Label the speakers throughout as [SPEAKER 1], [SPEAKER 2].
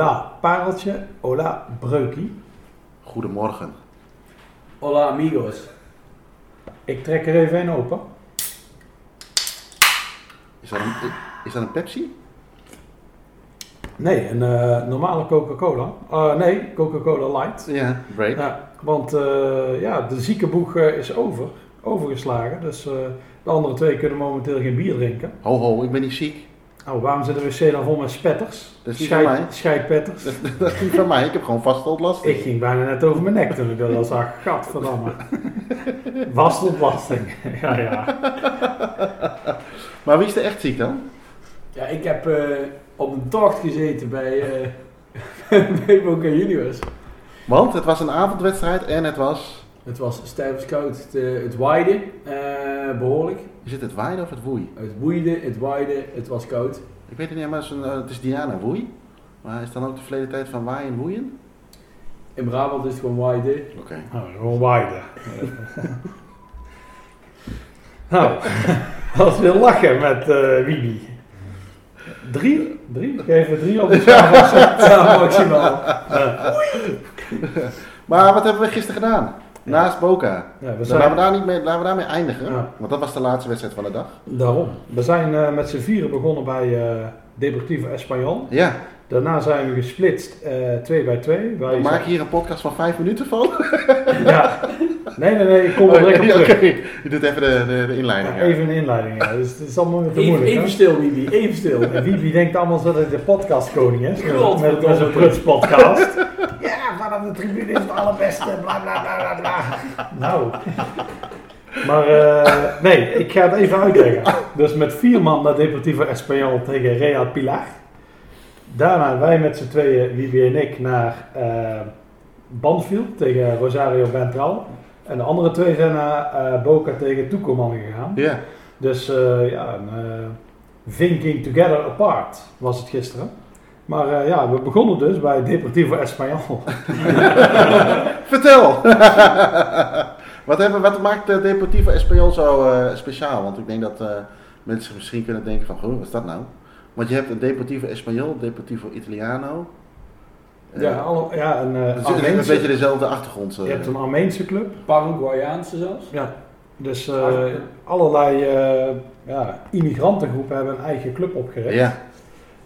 [SPEAKER 1] Hola Pareltje, hola Breukie.
[SPEAKER 2] Goedemorgen.
[SPEAKER 3] Hola amigos.
[SPEAKER 1] Ik trek er even een open.
[SPEAKER 2] Is dat een, is dat een Pepsi?
[SPEAKER 1] Nee, een eh, normale Coca-Cola. Eh, nee, Coca-Cola Light.
[SPEAKER 2] Ja, break.
[SPEAKER 1] Ja, want eh, ja, de ziekenboeg eh, is over, overgeslagen. Dus eh, de andere twee kunnen momenteel geen bier drinken.
[SPEAKER 2] Ho ho, ik ben niet ziek.
[SPEAKER 1] Nou, waarom zit de wc dan vol met spetters?
[SPEAKER 2] Dat is niet
[SPEAKER 1] Scheid-
[SPEAKER 2] van mij.
[SPEAKER 1] Scheidpetters.
[SPEAKER 2] Dat, dat is niet van mij, ik heb gewoon vastontlasting.
[SPEAKER 1] Ik ging bijna net over mijn nek toen ik dat al zag. Gadverdamme. Wastontlasting. ja, ja.
[SPEAKER 2] Maar wie is er echt ziek dan?
[SPEAKER 3] Ja, ik heb eh, op een tocht gezeten bij, bij Boca Juniors.
[SPEAKER 2] Want het was een avondwedstrijd en het was...
[SPEAKER 3] Het was stijfskoud. Het, eh, het waaide eh, behoorlijk.
[SPEAKER 2] Is het het waaide of het woei?
[SPEAKER 3] Het woeide, het waaide, het was koud.
[SPEAKER 2] Ik weet het niet, maar het is, een, eh, het is Diana woei. Maar is dan ook de verleden tijd van waaien en woeien?
[SPEAKER 3] In Brabant is het gewoon waaide.
[SPEAKER 2] Oké.
[SPEAKER 1] Nou, gewoon waaiden. nou, als we lachen met eh Wibi. Drie? Drie? Geef er drie op de schaal.
[SPEAKER 3] Ja, maximaal.
[SPEAKER 2] Maar wat hebben we gisteren gedaan? Naast Boca.
[SPEAKER 1] Ja, we
[SPEAKER 2] Dan laten, we daar niet mee, laten we daarmee eindigen.
[SPEAKER 1] Ja.
[SPEAKER 2] Want dat was de laatste wedstrijd van de dag.
[SPEAKER 1] daarom. We zijn eh, met z'n vieren begonnen bij eh Deportivo Espanyol.
[SPEAKER 2] Ja,
[SPEAKER 1] Daarna zijn we gesplitst eh, twee bij twee. Wij
[SPEAKER 2] we
[SPEAKER 1] zijn-
[SPEAKER 2] maken hier een podcast van vijf minuten van.
[SPEAKER 1] Ja. Nee, nee, nee, ik kom er
[SPEAKER 2] Oh,
[SPEAKER 1] direct op
[SPEAKER 2] ja,
[SPEAKER 1] terug.
[SPEAKER 2] Je doet even de, de, de inleiding.
[SPEAKER 1] Ja,
[SPEAKER 2] ja.
[SPEAKER 1] even een inleiding, ja. Dus het is allemaal te
[SPEAKER 3] Even,
[SPEAKER 1] moeilijk.
[SPEAKER 3] even
[SPEAKER 1] hè?
[SPEAKER 3] stil, Wibi. Even stil.
[SPEAKER 1] En Wibi denkt allemaal dat hij de podcastkoning is. Met,
[SPEAKER 3] Godverdomme.
[SPEAKER 1] met, met zijn Pruts podcast. ja, vanaf de tribune is het allerbeste. Bla bla bla bla bla. Nou. Maar eh, nee, ik ga het even uitleggen. Dus met vier man naar Deportivo Espanyol tegen Real Pilar. Daarna wij met z'n tweeën, Wibi en ik, naar eh Banfield tegen Rosario Ventral. En de andere twee zijn naar eh, Boca tegen Tucumán gegaan.
[SPEAKER 2] Ja.
[SPEAKER 1] Dus eh, ja, een, eh, thinking together apart was het gisteren. Maar eh, ja, we begonnen dus bij Deportivo Espanyol.
[SPEAKER 2] Vertel! wat, hebben, wat maakt de Deportivo Espanyol zo eh, speciaal? Want ik denk dat eh, mensen misschien kunnen denken van, goh, wat is dat nou? Want je hebt een Deportivo Espanyol, Deportivo Italiano.
[SPEAKER 1] Ja, alle, ja, een, eh,
[SPEAKER 2] het is een beetje dezelfde achtergrond. eh.
[SPEAKER 1] je hebt een Armeense club.
[SPEAKER 3] Paraguayaanse zelfs.
[SPEAKER 1] Ja, dus eh, allerlei eh, ja, immigrantengroepen hebben een eigen club opgericht.
[SPEAKER 2] ja,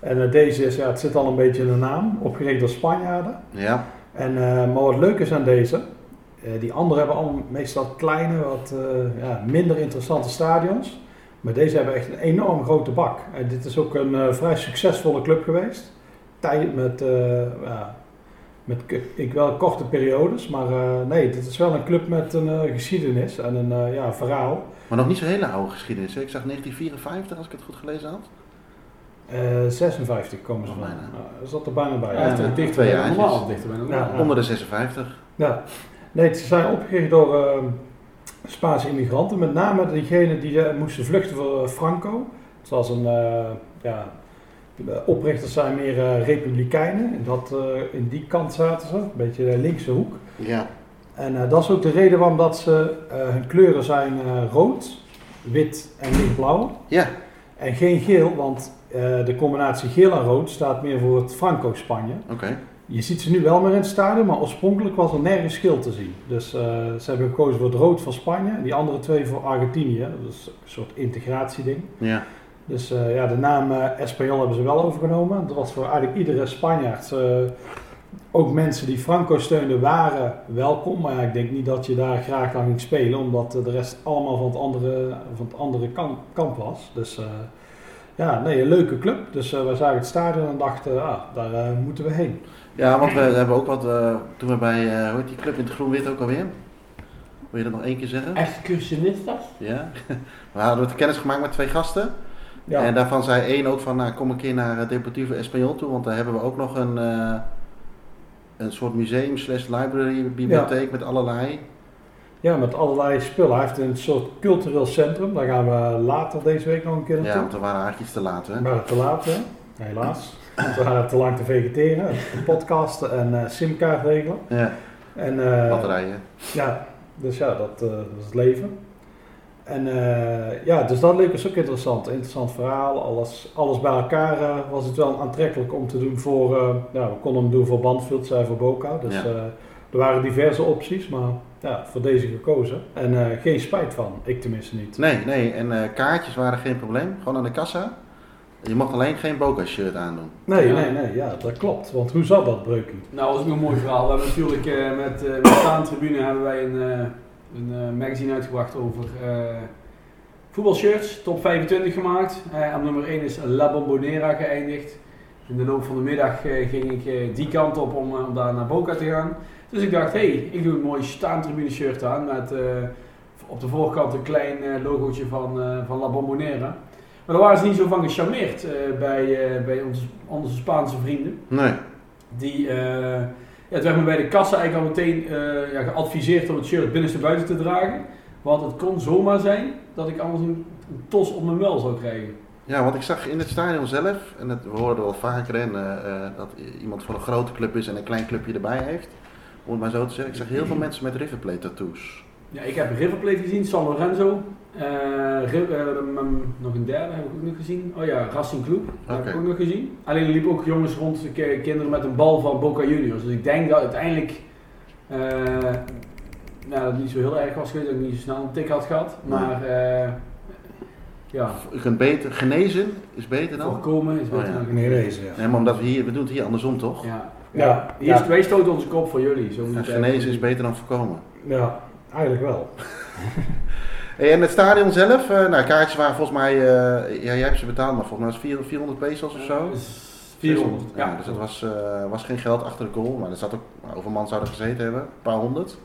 [SPEAKER 1] En eh, deze is, ja, het zit al een beetje in de naam, opgericht door Spanjaarden.
[SPEAKER 2] ja,
[SPEAKER 1] En, eh, maar wat leuk is aan deze, eh, die anderen hebben allemaal meestal kleine, wat ja, minder interessante stadions. Maar deze hebben echt een enorm grote bak. En dit is ook een vrij succesvolle club geweest. Tijd met, ja, met ik wel korte periodes, maar nee, dit is wel een club met een geschiedenis en een ja, verhaal.
[SPEAKER 2] maar nog niet zo'n hele oude geschiedenis. Hè? Ik zag 1954, als ik het goed gelezen had.
[SPEAKER 1] Eh 56 komen ze
[SPEAKER 2] Oh,
[SPEAKER 1] van.
[SPEAKER 2] bijna.
[SPEAKER 1] Nou, dat zat er bijna bij.
[SPEAKER 3] Ja,
[SPEAKER 2] Ja, twee
[SPEAKER 3] bij
[SPEAKER 2] jaartjes.
[SPEAKER 3] normaal. Dichter bij.
[SPEAKER 1] Ja.
[SPEAKER 2] Onder de 56.
[SPEAKER 1] Ja, nee, ze zijn opgericht door eh, Spaanse immigranten, met name diegenen die eh, moesten vluchten voor eh, Franco. Zoals een, eh, ja, de oprichters zijn meer eh, republikeinen, in, dat, eh, in die kant zaten ze, een beetje de linkse hoek.
[SPEAKER 2] Ja,
[SPEAKER 1] En eh, dat is ook de reden waarom dat ze, eh, hun kleuren zijn eh, rood, wit en lichtblauw.
[SPEAKER 2] ja,
[SPEAKER 1] En geen geel, want eh, de combinatie geel en rood staat meer voor het Franco-Spanje.
[SPEAKER 2] oké.
[SPEAKER 1] Je ziet ze nu wel meer in het stadion, maar oorspronkelijk was er nergens schil te zien. Dus eh, ze hebben gekozen voor het rood van Spanje en die andere twee voor Argentinië. Dat is een soort integratieding.
[SPEAKER 2] Ja,
[SPEAKER 1] Dus eh, ja, de naam Espanyol hebben ze wel overgenomen. Dat was voor eigenlijk iedere Spanjaard. ook mensen die Franco steunden waren welkom. Maar ik denk niet dat je daar graag aan ging spelen, omdat de rest allemaal van het andere, van het andere kant, kamp was. Dus ja, nee, een leuke club. Dus eh, we zagen het stadion en dachten, ah, daar eh, moeten we heen.
[SPEAKER 2] ja want we hebben ook wat, eh, toen we bij, eh, hoe heet die club in het groen-wit ook alweer? Wil je dat nog één keer zeggen?
[SPEAKER 3] Excursionistas?
[SPEAKER 2] Ja. We hadden het kennis gemaakt met twee gasten.
[SPEAKER 1] Ja.
[SPEAKER 2] En daarvan zei één ook van, nou, kom een keer naar Deportivo Español toe, want daar hebben we ook nog een, eh, een soort museum slash library bibliotheek met allerlei.
[SPEAKER 1] Ja, met allerlei spullen. Hij heeft een soort cultureel centrum. Daar gaan we later deze week nog een keer
[SPEAKER 2] Ja,
[SPEAKER 1] naartoe.
[SPEAKER 2] want we waren eigenlijk iets te laat, hè?
[SPEAKER 1] Maar te laat, hè? helaas. We waren te lang te vegeteren, te podcasten en eh, simkaart regelen.
[SPEAKER 2] Ja,
[SPEAKER 1] En, eh,
[SPEAKER 2] batterijen.
[SPEAKER 1] Ja, dus ja, dat, eh, dat is het leven. En ja, dus dat leek ons ook interessant. Interessant verhaal, alles, alles bij elkaar was het wel aantrekkelijk om te doen voor, ja, we konden hem doen voor Bandfield, zij voor Boca. Dus
[SPEAKER 2] Ja.
[SPEAKER 1] er waren diverse opties, maar ja, voor deze gekozen. En eh, geen spijt van, ik tenminste niet.
[SPEAKER 2] Nee, nee, en eh, kaartjes waren geen probleem, gewoon aan de kassa. Je mocht alleen geen Boca shirt aandoen.
[SPEAKER 1] Nee,
[SPEAKER 3] Ja.
[SPEAKER 1] nee, nee, ja, dat klopt. Want hoe zat dat, Breukie?
[SPEAKER 3] Nou, dat is ook een mooi verhaal. We hebben natuurlijk eh, met, eh met de Staantribune hebben wij een, eh, een eh, magazine uitgebracht over eh, voetbalshirts. Top 25 gemaakt. Eh, op nummer 1 is La Bombonera geëindigd. In de loop van de middag ging ik die kant op om, om daar naar Boca te gaan. Dus ik dacht, hé, hey, ik doe een mooi Staantribune shirt aan met eh, op de voorkant een klein logootje van, eh, van La Bombonera. Maar daar waren ze niet zo van gecharmeerd bij, bij onze, onze Spaanse vrienden.
[SPEAKER 2] Nee.
[SPEAKER 3] Die, ja, het werd me bij de kassa eigenlijk al meteen ja, geadviseerd om het shirt binnenste buiten te dragen. Want het kon zomaar zijn dat ik anders een, een tos op mijn muil zou krijgen.
[SPEAKER 2] Ja, want ik zag in het stadion zelf, en dat, we hoorden wel vaker, eh, dat iemand van een grote club is en een klein clubje erbij heeft. Om het maar zo te zeggen. Ik zag heel veel mensen met River Plate tattoos.
[SPEAKER 3] Ja, ik heb River Plate gezien, San Lorenzo. eh, eh, nog een derde heb ik ook nog gezien. Oh ja, Racing Club heb
[SPEAKER 2] Oké.
[SPEAKER 3] ik ook nog gezien. Alleen er liepen ook jongens rond, kinderen met een bal van Boca Juniors. Dus ik denk dat uiteindelijk eh, nou, dat het niet zo heel erg was geweest, dat ik niet zo snel een tik had gehad. Maar eh, ja,
[SPEAKER 2] Je kunt beter, genezen is beter dan?
[SPEAKER 3] voorkomen is
[SPEAKER 2] Oh,
[SPEAKER 3] beter
[SPEAKER 2] ja.
[SPEAKER 3] dan genezen.
[SPEAKER 1] ja.
[SPEAKER 2] Nee, maar omdat we hier, we doen het hier andersom toch?
[SPEAKER 3] Ja.
[SPEAKER 1] Ja,
[SPEAKER 3] Ja, is- wij stoten onze kop voor jullie. Zo moet
[SPEAKER 2] genezen is beter dan voorkomen.
[SPEAKER 1] Ja, eigenlijk wel.
[SPEAKER 2] En het stadion zelf, eh, nou kaartjes waren volgens mij, eh, ja, jij hebt ze betaald, maar volgens mij was het 400 400 pesos of zo.
[SPEAKER 3] Dus 400.
[SPEAKER 2] Ja,
[SPEAKER 3] Ja,
[SPEAKER 2] dus het was, eh, was geen geld achter de goal, maar er zat ook, nou, hoeveel man zouden gezeten hebben? Een paar honderd.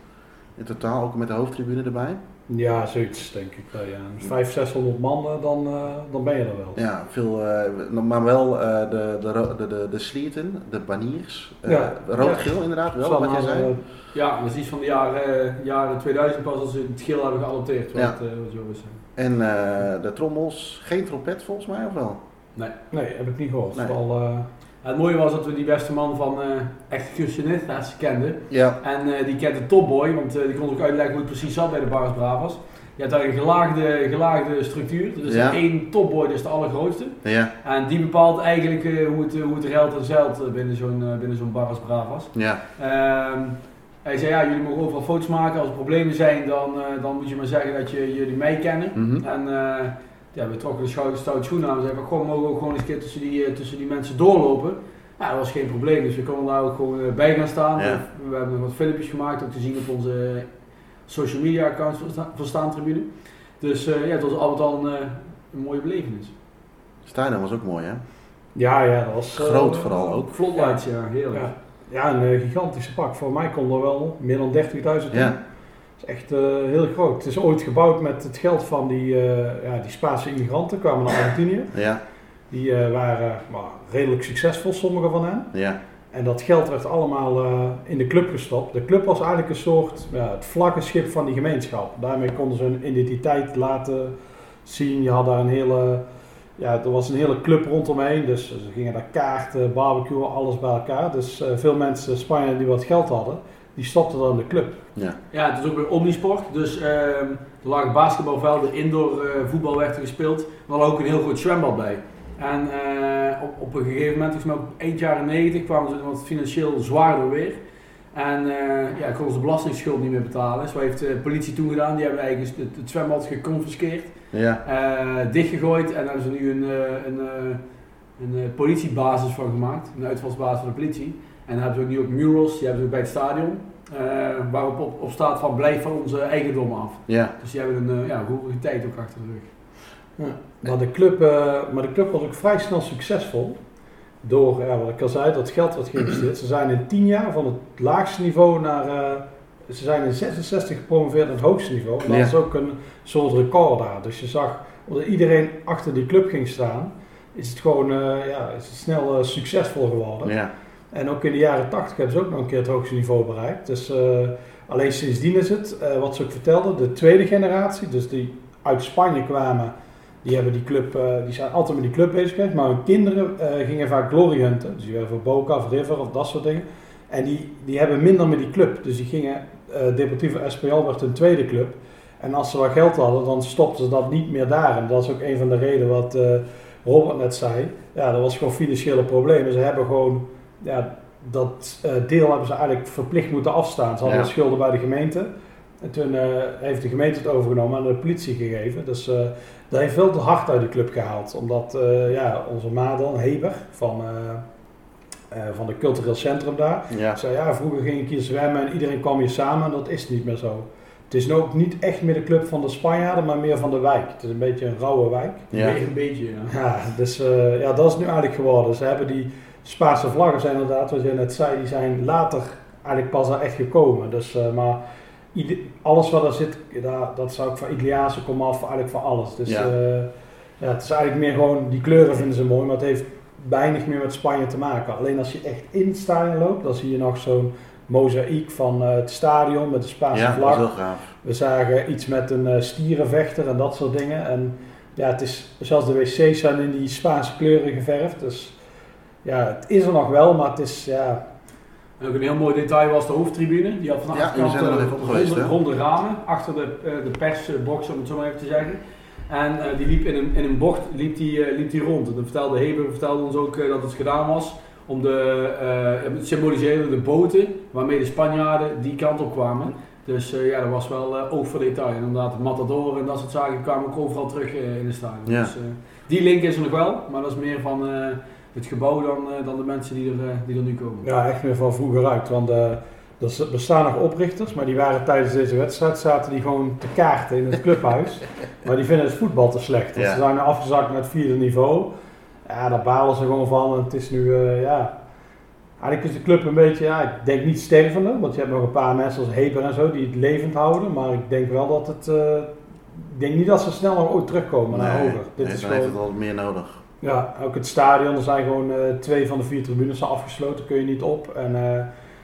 [SPEAKER 2] In totaal, ook met de hoofdtribune erbij.
[SPEAKER 1] Ja, zoiets denk ik. wel, Ja. 500, 600 man, eh, dan, eh, dan ben je er wel.
[SPEAKER 2] Ja, veel, eh, maar wel eh, de, de, de, de, de slieten, de baniers. eh,
[SPEAKER 1] Ja.
[SPEAKER 2] Rood-geel inderdaad, wel, wat jij zei.
[SPEAKER 1] eh,
[SPEAKER 3] ja, dat is iets van de jaren, eh, jaren 2000 pas als ze het geel hebben geadopteerd. Wat,
[SPEAKER 2] Ja.
[SPEAKER 3] eh, wat zo is.
[SPEAKER 2] En eh, de trommels, geen trompet volgens mij, of wel?
[SPEAKER 3] Nee.
[SPEAKER 1] nee, heb ik niet gehoord.
[SPEAKER 2] Nee.
[SPEAKER 1] Vooral, eh,
[SPEAKER 3] Het mooie was dat we die beste man van eh Excursionistas kenden.
[SPEAKER 2] Ja.
[SPEAKER 3] En eh, die kent de topboy, want eh, die kon ook uitleggen hoe het precies zat bij de Barras Bravas. Je hebt daar een gelaagde, gelaagde structuur. Er is
[SPEAKER 2] Ja.
[SPEAKER 3] één topboy, dat is de allergrootste.
[SPEAKER 2] Ja,
[SPEAKER 3] En die bepaalt eigenlijk hoe, het, hoe het ruilt en zeilt binnen zo'n binnen zo'n Barras Bravas.
[SPEAKER 2] ja,
[SPEAKER 3] Ehm, hij zei, ja, jullie mogen overal foto's maken. Als er problemen zijn, dan, dan moet je maar zeggen dat je, jullie mij kennen.
[SPEAKER 2] mhm.
[SPEAKER 3] En ja, we trokken de stoute schoenen aan. We zeiden, gewoon mogen we ook gewoon eens een keer tussen die, eh, tussen die mensen doorlopen. Ja, dat was geen probleem. Dus we konden daar ook gewoon eh, bij gaan staan.
[SPEAKER 2] Ja.
[SPEAKER 3] We, we hebben wat filmpjes gemaakt, ook te zien op onze social media accounts van, Sta- van Staantribune. Dus eh, ja, het was al met al een, eh, een mooie belevenis.
[SPEAKER 2] Stadion was ook mooi, hè?
[SPEAKER 1] ja, ja, dat was... eh,
[SPEAKER 2] Groot vooral ook.
[SPEAKER 3] Floodlights, ja, heerlijk.
[SPEAKER 1] Ja, ja, een eh, gigantische pak. Voor mij kon er wel meer dan 30.000 in.
[SPEAKER 2] Ja,
[SPEAKER 1] Dat is echt eh, heel groot. Het is ooit gebouwd met het geld van die, eh, ja, die Spaanse immigranten, kwamen naar Argentinië.
[SPEAKER 2] ja,
[SPEAKER 1] Die eh, waren maar, redelijk succesvol, sommige van hen.
[SPEAKER 2] ja,
[SPEAKER 1] En dat geld werd allemaal in de club gestopt. De club was eigenlijk een soort ja, het vlaggenschip van die gemeenschap. Daarmee konden ze hun identiteit laten zien. Je had daar een hele, ja, er was een hele club rondomheen. Dus ze gingen daar kaarten, barbecue, alles bij elkaar. Dus veel mensen, Spanjaarden die wat geld hadden, die stopten dan in de club.
[SPEAKER 2] ja.
[SPEAKER 3] Ja, het is ook weer omnisport. Dus ehm, er lagen basketbalvelden, indoor eh, voetbal werd er gespeeld. Er lag ook een heel groot zwembad bij. En eh, op, op een gegeven moment, volgens mij op eind jaren 90, kwamen ze wat financieel zwaarder weer. En eh ja, konden ze de belastingsschuld niet meer betalen. Dus wat heeft de politie toen gedaan? Die hebben eigenlijk het, het zwembad geconfiskeerd,
[SPEAKER 2] ja.
[SPEAKER 3] eh, dichtgegooid. En daar hebben ze nu een, eh, een, eh, een eh, politiebasis van gemaakt. Een uitvalsbasis van de politie. En dan hebben ze ook nu ook murals, die hebben ze ook bij het stadion. eh, waarop op, op staat van blijf van onze eigendom af.
[SPEAKER 2] ja.
[SPEAKER 3] Dus die hebben een uh, ja, roerige tijd ook achter de rug.
[SPEAKER 1] Maar, de club, eh, maar de club was ook vrij snel succesvol. Door, ja, wat ik al zei, dat geld wat geïnvesteerd. Ze zijn in tien jaar van het laagste niveau naar eh, ze zijn in 66 gepromoveerd aan het hoogste niveau. En dat
[SPEAKER 2] Ja.
[SPEAKER 1] is ook een soort record daar. Dus je zag, omdat iedereen achter die club ging staan, is het gewoon eh, ja, is het snel succesvol geworden.
[SPEAKER 2] Ja.
[SPEAKER 1] En ook in de jaren 80 hebben ze ook nog een keer het hoogste niveau bereikt. Dus eh, alleen sindsdien is het, eh, wat ze ook vertelden, de tweede generatie, dus die uit Spanje kwamen, die, hebben die, club, eh, die zijn altijd met die club bezig geweest. Maar hun kinderen gingen vaak glory hunten. Dus die werden voor Boca of River of dat soort dingen. En die, die hebben minder met die club. Dus die gingen, Deportivo Espanyol werd hun tweede club. En als ze wat geld hadden, dan stopten ze dat niet meer daar. En dat is ook een van de redenen wat Robert net zei. Ja, dat was gewoon financiële problemen. Ze hebben gewoon, ja, dat eh, deel hebben ze eigenlijk verplicht moeten afstaan. Ze hadden
[SPEAKER 2] Ja.
[SPEAKER 1] schulden bij de gemeente. En toen eh, heeft de gemeente het overgenomen en aan de politie gegeven. Dus eh, dat heeft veel te hard uit de club gehaald. Omdat eh, ja, onze ma dan, Heber, van, eh, eh, van het cultureel centrum daar,
[SPEAKER 2] Ja.
[SPEAKER 1] zei ja, vroeger ging ik hier zwemmen en iedereen kwam hier samen en dat is niet meer zo. Het is nu ook niet echt meer de club van de Spanjaarden, maar meer van de wijk. Het is een beetje een rauwe wijk.
[SPEAKER 2] Ja.
[SPEAKER 3] Een beetje, ja.
[SPEAKER 1] Ja, dus eh, ja, dat is nu eigenlijk geworden. Ze hebben die Spaanse vlaggen zijn inderdaad, wat jij net zei, die zijn later eigenlijk pas daar echt gekomen. Dus, eh, maar alles wat er zit, daar, dat zou ook van Italiaanse komaf, eigenlijk van alles. Dus
[SPEAKER 2] Ja.
[SPEAKER 1] ja. ja, het is eigenlijk meer gewoon, die kleuren vinden ze mooi, maar het heeft weinig meer met Spanje te maken. Alleen als je echt in het stadion loopt, dan zie je nog zo'n mozaïek van eh, het stadion met de Spaanse
[SPEAKER 2] Ja, dat is
[SPEAKER 1] vlag.
[SPEAKER 2] heel gaaf.
[SPEAKER 1] We zagen iets met een eh, stierenvechter en dat soort dingen. En ja, het is, zelfs de wc's zijn in die Spaanse kleuren geverfd. Dus ja, het is er nog wel, maar het is, ja,
[SPEAKER 3] En ook een heel mooi detail was de hoofdtribune. Die had van de
[SPEAKER 2] Ja,
[SPEAKER 3] achterkant
[SPEAKER 2] jullie zijn er
[SPEAKER 3] eh,
[SPEAKER 2] nog even op geweest,
[SPEAKER 3] ronde, ronde ramen achter de, eh, de persbox, om het zo maar even te zeggen. En eh, die liep in een, in een bocht liep die, eh, liep die rond. En dan vertelde Heber vertelde ons ook eh, dat het gedaan was om de, eh, het symboliseerde de boten waarmee de Spanjaarden die kant op kwamen. Dus eh, ja, dat was wel eh, oog voor detail. En inderdaad, de Matador en dat soort zaken kwamen ook overal terug eh, in de stadion.
[SPEAKER 2] Ja.
[SPEAKER 3] Dus, eh, die link is er nog wel, maar dat is meer van eh, het gebouw dan, eh, dan de mensen die er, eh, die er nu komen.
[SPEAKER 1] ja, echt meer van vroeger uit. Want eh, er bestaan nog oprichters, maar die waren tijdens deze wedstrijd, zaten die gewoon te kaarten in het clubhuis. maar die vinden het voetbal te slecht. Dus
[SPEAKER 2] Ja.
[SPEAKER 1] ze zijn afgezakt naar het vierde niveau. Ja, daar balen ze gewoon van. En het is nu, ja... Eigenlijk is de club een beetje, ja, ik denk niet stervende, want je hebt nog een paar mensen als Heber en zo die het levend houden. Maar ik denk wel dat het, ik denk niet dat ze snel nog ooit terugkomen naar hoger. Dit
[SPEAKER 2] nee,
[SPEAKER 1] is
[SPEAKER 2] dan heeft
[SPEAKER 1] gewoon,
[SPEAKER 2] het wel meer nodig.
[SPEAKER 1] Ja, ook het stadion, er zijn gewoon eh, twee van de vier tribunes zijn afgesloten, kun je niet op. En eh,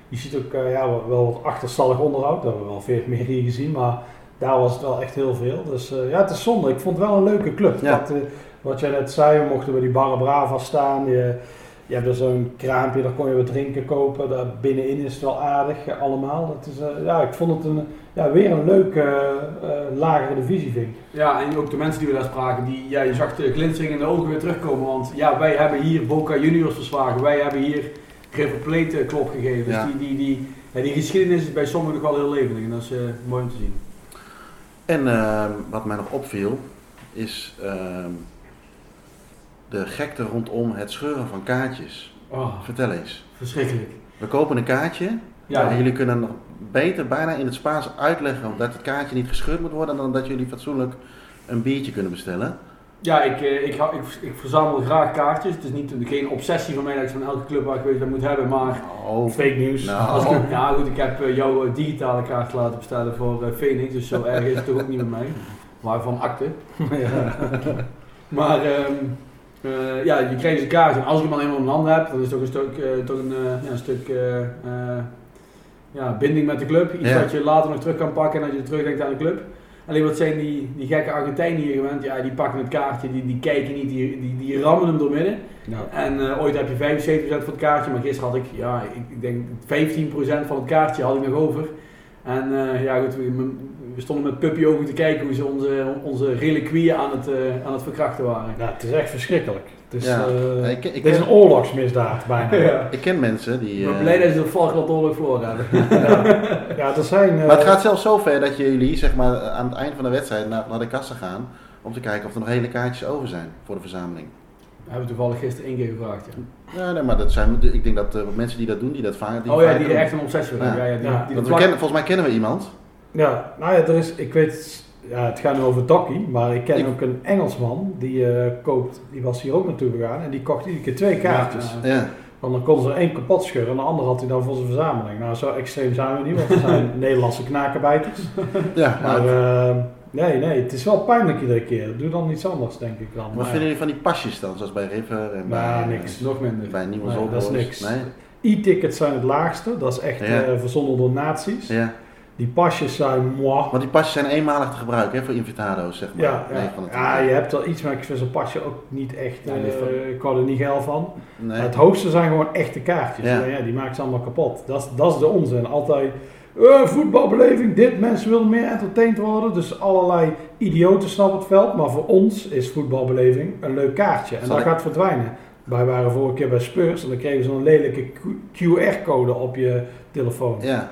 [SPEAKER 1] je ziet ook eh, ja, wel- wat achterstallig onderhoud, dat hebben we wel veel meer hier gezien, maar daar was het wel echt heel veel. Dus ja, het is zonde. Ik vond het wel een leuke club.
[SPEAKER 2] Ja.
[SPEAKER 1] Dat, wat jij net zei, we mochten bij die Barra Brava staan. Je, je hebt er zo'n kraampje, daar kon je wat drinken kopen. Daar binnenin is het wel aardig eh, allemaal. Dat is, eh, ja, ik vond het een, ja, weer een leuke eh, eh, lagere divisie, vind ik.
[SPEAKER 3] Ja, en ook de mensen die we daar spraken, die, ja, je zag de glinstering in de ogen weer terugkomen. Want ja, wij hebben hier Boca Juniors verslagen, wij hebben hier River Plate klop gegeven.
[SPEAKER 2] Ja.
[SPEAKER 3] Dus die, die, die, ja, die geschiedenis is bij sommigen nog wel heel levendig en dat is eh, mooi om te zien.
[SPEAKER 2] En ehm, wat mij nog opviel, is ehm, de gekte rondom het scheuren van kaartjes.
[SPEAKER 3] Oh,
[SPEAKER 2] Vertel eens.
[SPEAKER 3] verschrikkelijk.
[SPEAKER 2] We kopen een kaartje.
[SPEAKER 3] Ja,
[SPEAKER 2] en jullie kunnen nog beter bijna in het Spaans uitleggen dat het kaartje niet gescheurd moet worden dan dat jullie fatsoenlijk een biertje kunnen bestellen.
[SPEAKER 3] ja ik, eh, ik, ik, ik verzamel graag kaartjes. Het is niet, geen obsessie van mij dat ik van elke club waar ik weet dat moet hebben, maar
[SPEAKER 2] Oh,
[SPEAKER 1] Fake nieuws.
[SPEAKER 2] Nou.
[SPEAKER 3] Als ik, ja goed, ik heb eh, jouw eh, digitale kaart laten bestellen voor Phoenix, dus zo erg is het toch ook niet met mij. Maar van akte. Maar ehm, eh, ja, je krijgt dus een kaart en als ik hem al eenmaal in handen heb, dan is het toch een stuk, eh, toch een, eh, ja, een stuk ja, binding met de club. Iets
[SPEAKER 2] Ja.
[SPEAKER 3] wat je later nog terug kan pakken en dat je terugdenkt aan de club. Alleen wat zijn die, die gekke Argentijnen hier gewend? Ja, die pakken het kaartje, die, die kijken niet, die, die, die rammen hem door midden.
[SPEAKER 1] Ja.
[SPEAKER 3] En ooit heb je 75% van het kaartje, maar gisteren had ik, ja, ik, ik denk 15% van het kaartje had ik nog over. En ja goed, we, stonden met puppyogen te kijken hoe ze onze, onze reliquieën aan het, eh, aan het verkrachten waren.
[SPEAKER 1] Ja, het is echt verschrikkelijk. Het is,
[SPEAKER 2] Ja.
[SPEAKER 1] eh,
[SPEAKER 2] Ik- ik-
[SPEAKER 1] het is een oorlogsmisdaad bijna.
[SPEAKER 3] Ja.
[SPEAKER 2] ik ken mensen die...
[SPEAKER 3] Ik ben
[SPEAKER 2] eh,
[SPEAKER 3] blij dat ze de Falkland Oorlog verloren hebben.
[SPEAKER 1] Ja, er zijn... eh,
[SPEAKER 2] Maar het gaat zelfs zo ver dat jullie zeg maar, aan het eind van de wedstrijd naar, naar de kassa gaan om te kijken of er nog hele kaartjes over zijn voor de verzameling.
[SPEAKER 3] We hebben toevallig gisteren één keer gevraagd. Ja.
[SPEAKER 2] Ja, nee, maar dat zijn, ik denk dat mensen die dat doen, die dat vaak die
[SPEAKER 3] oh ja, die er echt een obsessie
[SPEAKER 2] Ja.
[SPEAKER 3] Ja, ja, die,
[SPEAKER 1] Ja,
[SPEAKER 3] die
[SPEAKER 2] Want we kennen, volgens mij kennen we iemand.
[SPEAKER 1] Ja, nou ja, er is, ik weet, ja, het gaat nu over Dokkie, maar ik ken
[SPEAKER 2] Ik-
[SPEAKER 1] ook een Engelsman die eh, koopt, die was hier ook naartoe gegaan en die kocht iedere keer twee kaartjes.
[SPEAKER 3] Ja,
[SPEAKER 1] Want dan kon ze er één kapot scheuren en de ander had hij dan voor zijn verzameling. Nou, zo extreem zijn we niet, want we zijn Nederlandse knakenbijters.
[SPEAKER 2] Ja,
[SPEAKER 1] Maar
[SPEAKER 2] maar,
[SPEAKER 1] eh, nee, nee, het is wel pijnlijk iedere keer. Doe dan iets anders, denk ik dan.
[SPEAKER 2] wat
[SPEAKER 1] Maar
[SPEAKER 2] vinden jullie van die pasjes dan, zoals bij River en
[SPEAKER 1] Nou,
[SPEAKER 2] bij,
[SPEAKER 1] niks.
[SPEAKER 3] Nog minder.
[SPEAKER 2] bij Nieuwe
[SPEAKER 1] Nee, dat is niks.
[SPEAKER 2] Nee?
[SPEAKER 1] E-tickets zijn het laagste, dat is echt
[SPEAKER 2] Ja.
[SPEAKER 1] eh, verzonnen door nazi's.
[SPEAKER 2] Ja,
[SPEAKER 1] Die pasjes zijn moi.
[SPEAKER 2] want die pasjes zijn eenmalig te gebruiken hè, voor invitado's, zeg maar.
[SPEAKER 1] Ja, ja.
[SPEAKER 2] van het
[SPEAKER 1] ja, je hebt er iets, maar ik vind zo'n pasje ook niet echt,
[SPEAKER 3] Ja,
[SPEAKER 1] eh, ik hou er niet geil van.
[SPEAKER 2] Nee.
[SPEAKER 1] Het hoogste zijn gewoon echte kaartjes.
[SPEAKER 2] Ja.
[SPEAKER 1] Ja. die maken ze allemaal kapot. Dat is, dat is de onzin. Altijd, eh, voetbalbeleving, dit, mensen willen meer entertained worden. Dus allerlei idioten snappen het veld. Maar voor ons is voetbalbeleving een leuk kaartje. En
[SPEAKER 2] Zal
[SPEAKER 1] dat
[SPEAKER 2] ik-
[SPEAKER 1] gaat verdwijnen. Wij waren vorige keer bij Spurs en dan kregen ze een lelijke QR-code op je telefoon. Ja,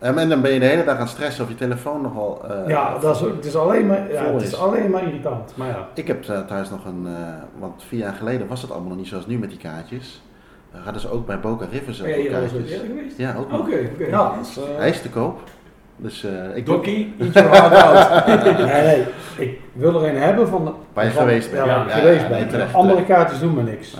[SPEAKER 2] Ja. Ehm, en dan ben je de hele dag aan stressen of je telefoon nogal... eh,
[SPEAKER 1] dat is, het, is alleen maar, ja, het is
[SPEAKER 2] is.
[SPEAKER 1] alleen maar irritant. Maar ja,
[SPEAKER 2] Ik heb eh, thuis nog een, eh, want vier jaar geleden was het allemaal nog niet zoals nu met die kaartjes. Dan hadden ze ook bij Boca Rivers
[SPEAKER 3] al eens
[SPEAKER 2] kaartjes.
[SPEAKER 3] eerder geweest?
[SPEAKER 2] Ja, ook
[SPEAKER 3] Oké,
[SPEAKER 1] ja is, eh,
[SPEAKER 2] Hij is te koop. Dus eh, ik.
[SPEAKER 3] Dokkie, eat your heart out.
[SPEAKER 1] nee, nee, ik wil er een hebben van...
[SPEAKER 2] Waar je
[SPEAKER 1] van-
[SPEAKER 2] geweest bent.
[SPEAKER 1] Ja,
[SPEAKER 3] Ja,
[SPEAKER 2] ja,
[SPEAKER 1] geweest
[SPEAKER 2] ja, terecht,
[SPEAKER 1] Andere kaartjes doen me niks.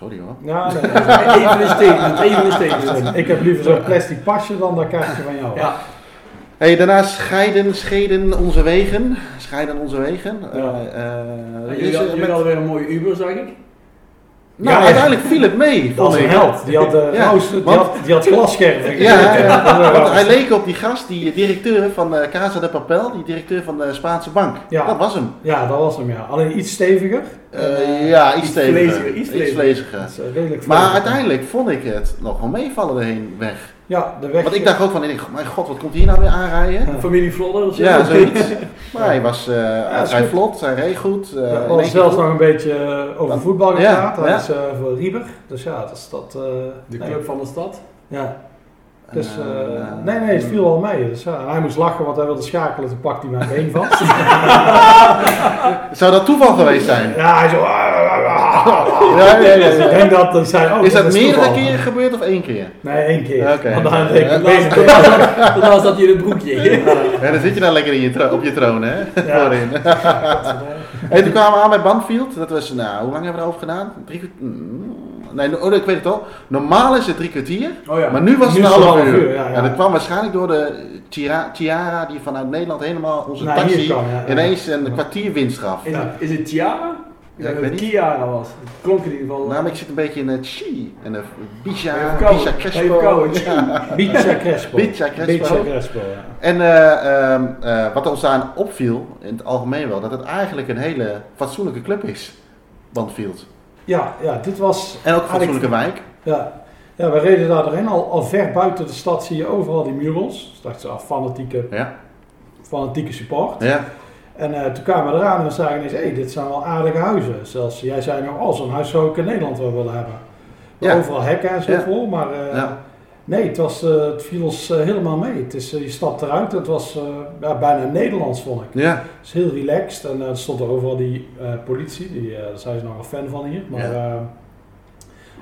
[SPEAKER 2] Sorry hoor.
[SPEAKER 1] Ja, nee, nee.
[SPEAKER 3] Even een statement, even een statement.
[SPEAKER 1] ik heb liever zo'n plastic pasje dan dat kaartje van jou.
[SPEAKER 3] Ja,
[SPEAKER 2] Hey, daarna scheiden, scheiden onze wegen. Scheiden onze wegen.
[SPEAKER 1] Ja.
[SPEAKER 2] Eh, eh, is
[SPEAKER 3] jullie,
[SPEAKER 2] er
[SPEAKER 3] hadden- jullie
[SPEAKER 2] met-
[SPEAKER 3] hadden weer een mooie Uber, zag ik.
[SPEAKER 2] Nou,
[SPEAKER 1] Ja,
[SPEAKER 2] uiteindelijk viel het mee.
[SPEAKER 1] Dat was een held. Die had, uh,
[SPEAKER 2] Ja,
[SPEAKER 1] roos- die
[SPEAKER 2] want-
[SPEAKER 1] had, die had glasscherven.
[SPEAKER 2] Ja, want hij leek op die gast, die directeur van eh Casa de Papel, die directeur van de Spaanse bank.
[SPEAKER 1] Ja.
[SPEAKER 2] Dat was hem.
[SPEAKER 1] Ja, dat was hem, ja. Alleen iets steviger.
[SPEAKER 2] Eh, ja, iets
[SPEAKER 3] iets
[SPEAKER 2] steviger.
[SPEAKER 3] iets
[SPEAKER 1] is, eh, redelijk
[SPEAKER 2] Maar uiteindelijk vond ik het nog wel meevallen erheen weg.
[SPEAKER 1] Ja, de weg.
[SPEAKER 2] Want ik dacht ook van, ik denk, mijn god, wat komt hier nou weer aanrijden?
[SPEAKER 3] Familie Vlodder of zo.
[SPEAKER 2] Ja, zoiets. Maar hij was, eh hij vlot, hij reed goed. eh,
[SPEAKER 1] Ja, hadden
[SPEAKER 2] keer
[SPEAKER 1] zelfs
[SPEAKER 2] goed.
[SPEAKER 1] nog een beetje eh, over
[SPEAKER 2] Dan-
[SPEAKER 1] voetbal
[SPEAKER 2] Ja,
[SPEAKER 1] gepraat. Dat
[SPEAKER 2] ja.
[SPEAKER 1] is eh, voor Rieber. Dus ja, dat is dat. eh,
[SPEAKER 3] De
[SPEAKER 1] nee.
[SPEAKER 3] club van de stad.
[SPEAKER 1] Ja. Dus, nee, nee, het viel wel mee. Dus, ja, hij moest lachen, want hij wilde schakelen. Toen pakte hij mijn been vast.
[SPEAKER 2] Zou dat toeval geweest zijn?
[SPEAKER 1] ja, hij zo...
[SPEAKER 2] Ja, ja, ja,
[SPEAKER 1] ik denk dat. Oh,
[SPEAKER 2] Is dat meerdere keren gebeurd of één keer?
[SPEAKER 1] Nee, één keer.
[SPEAKER 2] Oké.
[SPEAKER 3] Daarna zat hij in het broekje.
[SPEAKER 2] Ja, dan zit je dan lekker in je op je troon, hè?
[SPEAKER 1] Ja.
[SPEAKER 2] Voorin. hey, toen kwamen we aan bij Banfield. Dat was, nou, hoe lang hebben we erover gedaan? Drie kwartier? Mm, Nee, oh, ik weet het al. Normaal is het drie kwartier.
[SPEAKER 3] Oh ja.
[SPEAKER 2] Maar nu was het
[SPEAKER 1] Nu
[SPEAKER 2] een half uur.
[SPEAKER 1] uur, ja, ja.
[SPEAKER 2] En dat kwam waarschijnlijk door de Chiara die vanuit Nederland helemaal onze taxi
[SPEAKER 1] kwam, ja, ja.
[SPEAKER 2] ineens een kwartier winst gaf.
[SPEAKER 3] Is, het, is het Tiara?
[SPEAKER 2] Ja, ik weet.
[SPEAKER 3] Kiara was. Het klonk in ieder geval.
[SPEAKER 2] Nou, maar ik zit een beetje in het Chi en de
[SPEAKER 3] Even
[SPEAKER 2] Crespo.
[SPEAKER 3] kouden.
[SPEAKER 2] Ja.
[SPEAKER 1] Bicha Crespo.
[SPEAKER 2] Bicha Crespo.
[SPEAKER 1] Crespo, ja.
[SPEAKER 2] En eh, wat ons aan opviel, in het algemeen wel, dat het eigenlijk een hele fatsoenlijke club is. Banfield.
[SPEAKER 1] Ja, ja, dit was...
[SPEAKER 2] En ook een fatsoenlijke wijk.
[SPEAKER 1] Ja, ja we reden daar doorheen. Al, al ver buiten de stad zie je overal die murals. Dus dacht ze, ah, fanatieke,
[SPEAKER 2] Ja.
[SPEAKER 1] fanatieke support.
[SPEAKER 2] Ja.
[SPEAKER 1] En eh, toen kwamen we eraan en we zagen ineens, hé, dit zijn wel aardige huizen. Zelfs jij zei nou, oh, zo'n huis zou ik in Nederland wel willen hebben.
[SPEAKER 2] Ja.
[SPEAKER 1] Overal hekken en zo
[SPEAKER 2] Ja.
[SPEAKER 1] voor, maar eh,
[SPEAKER 2] Ja.
[SPEAKER 1] nee, het, was, eh, het viel ons helemaal mee. Het is, je stapt eruit, het was ja, bijna Nederlands vond ik.
[SPEAKER 2] Ja.
[SPEAKER 1] Het is heel relaxed en er stond er overal die politie, die, daar zijn ze nog wel fan van hier. Maar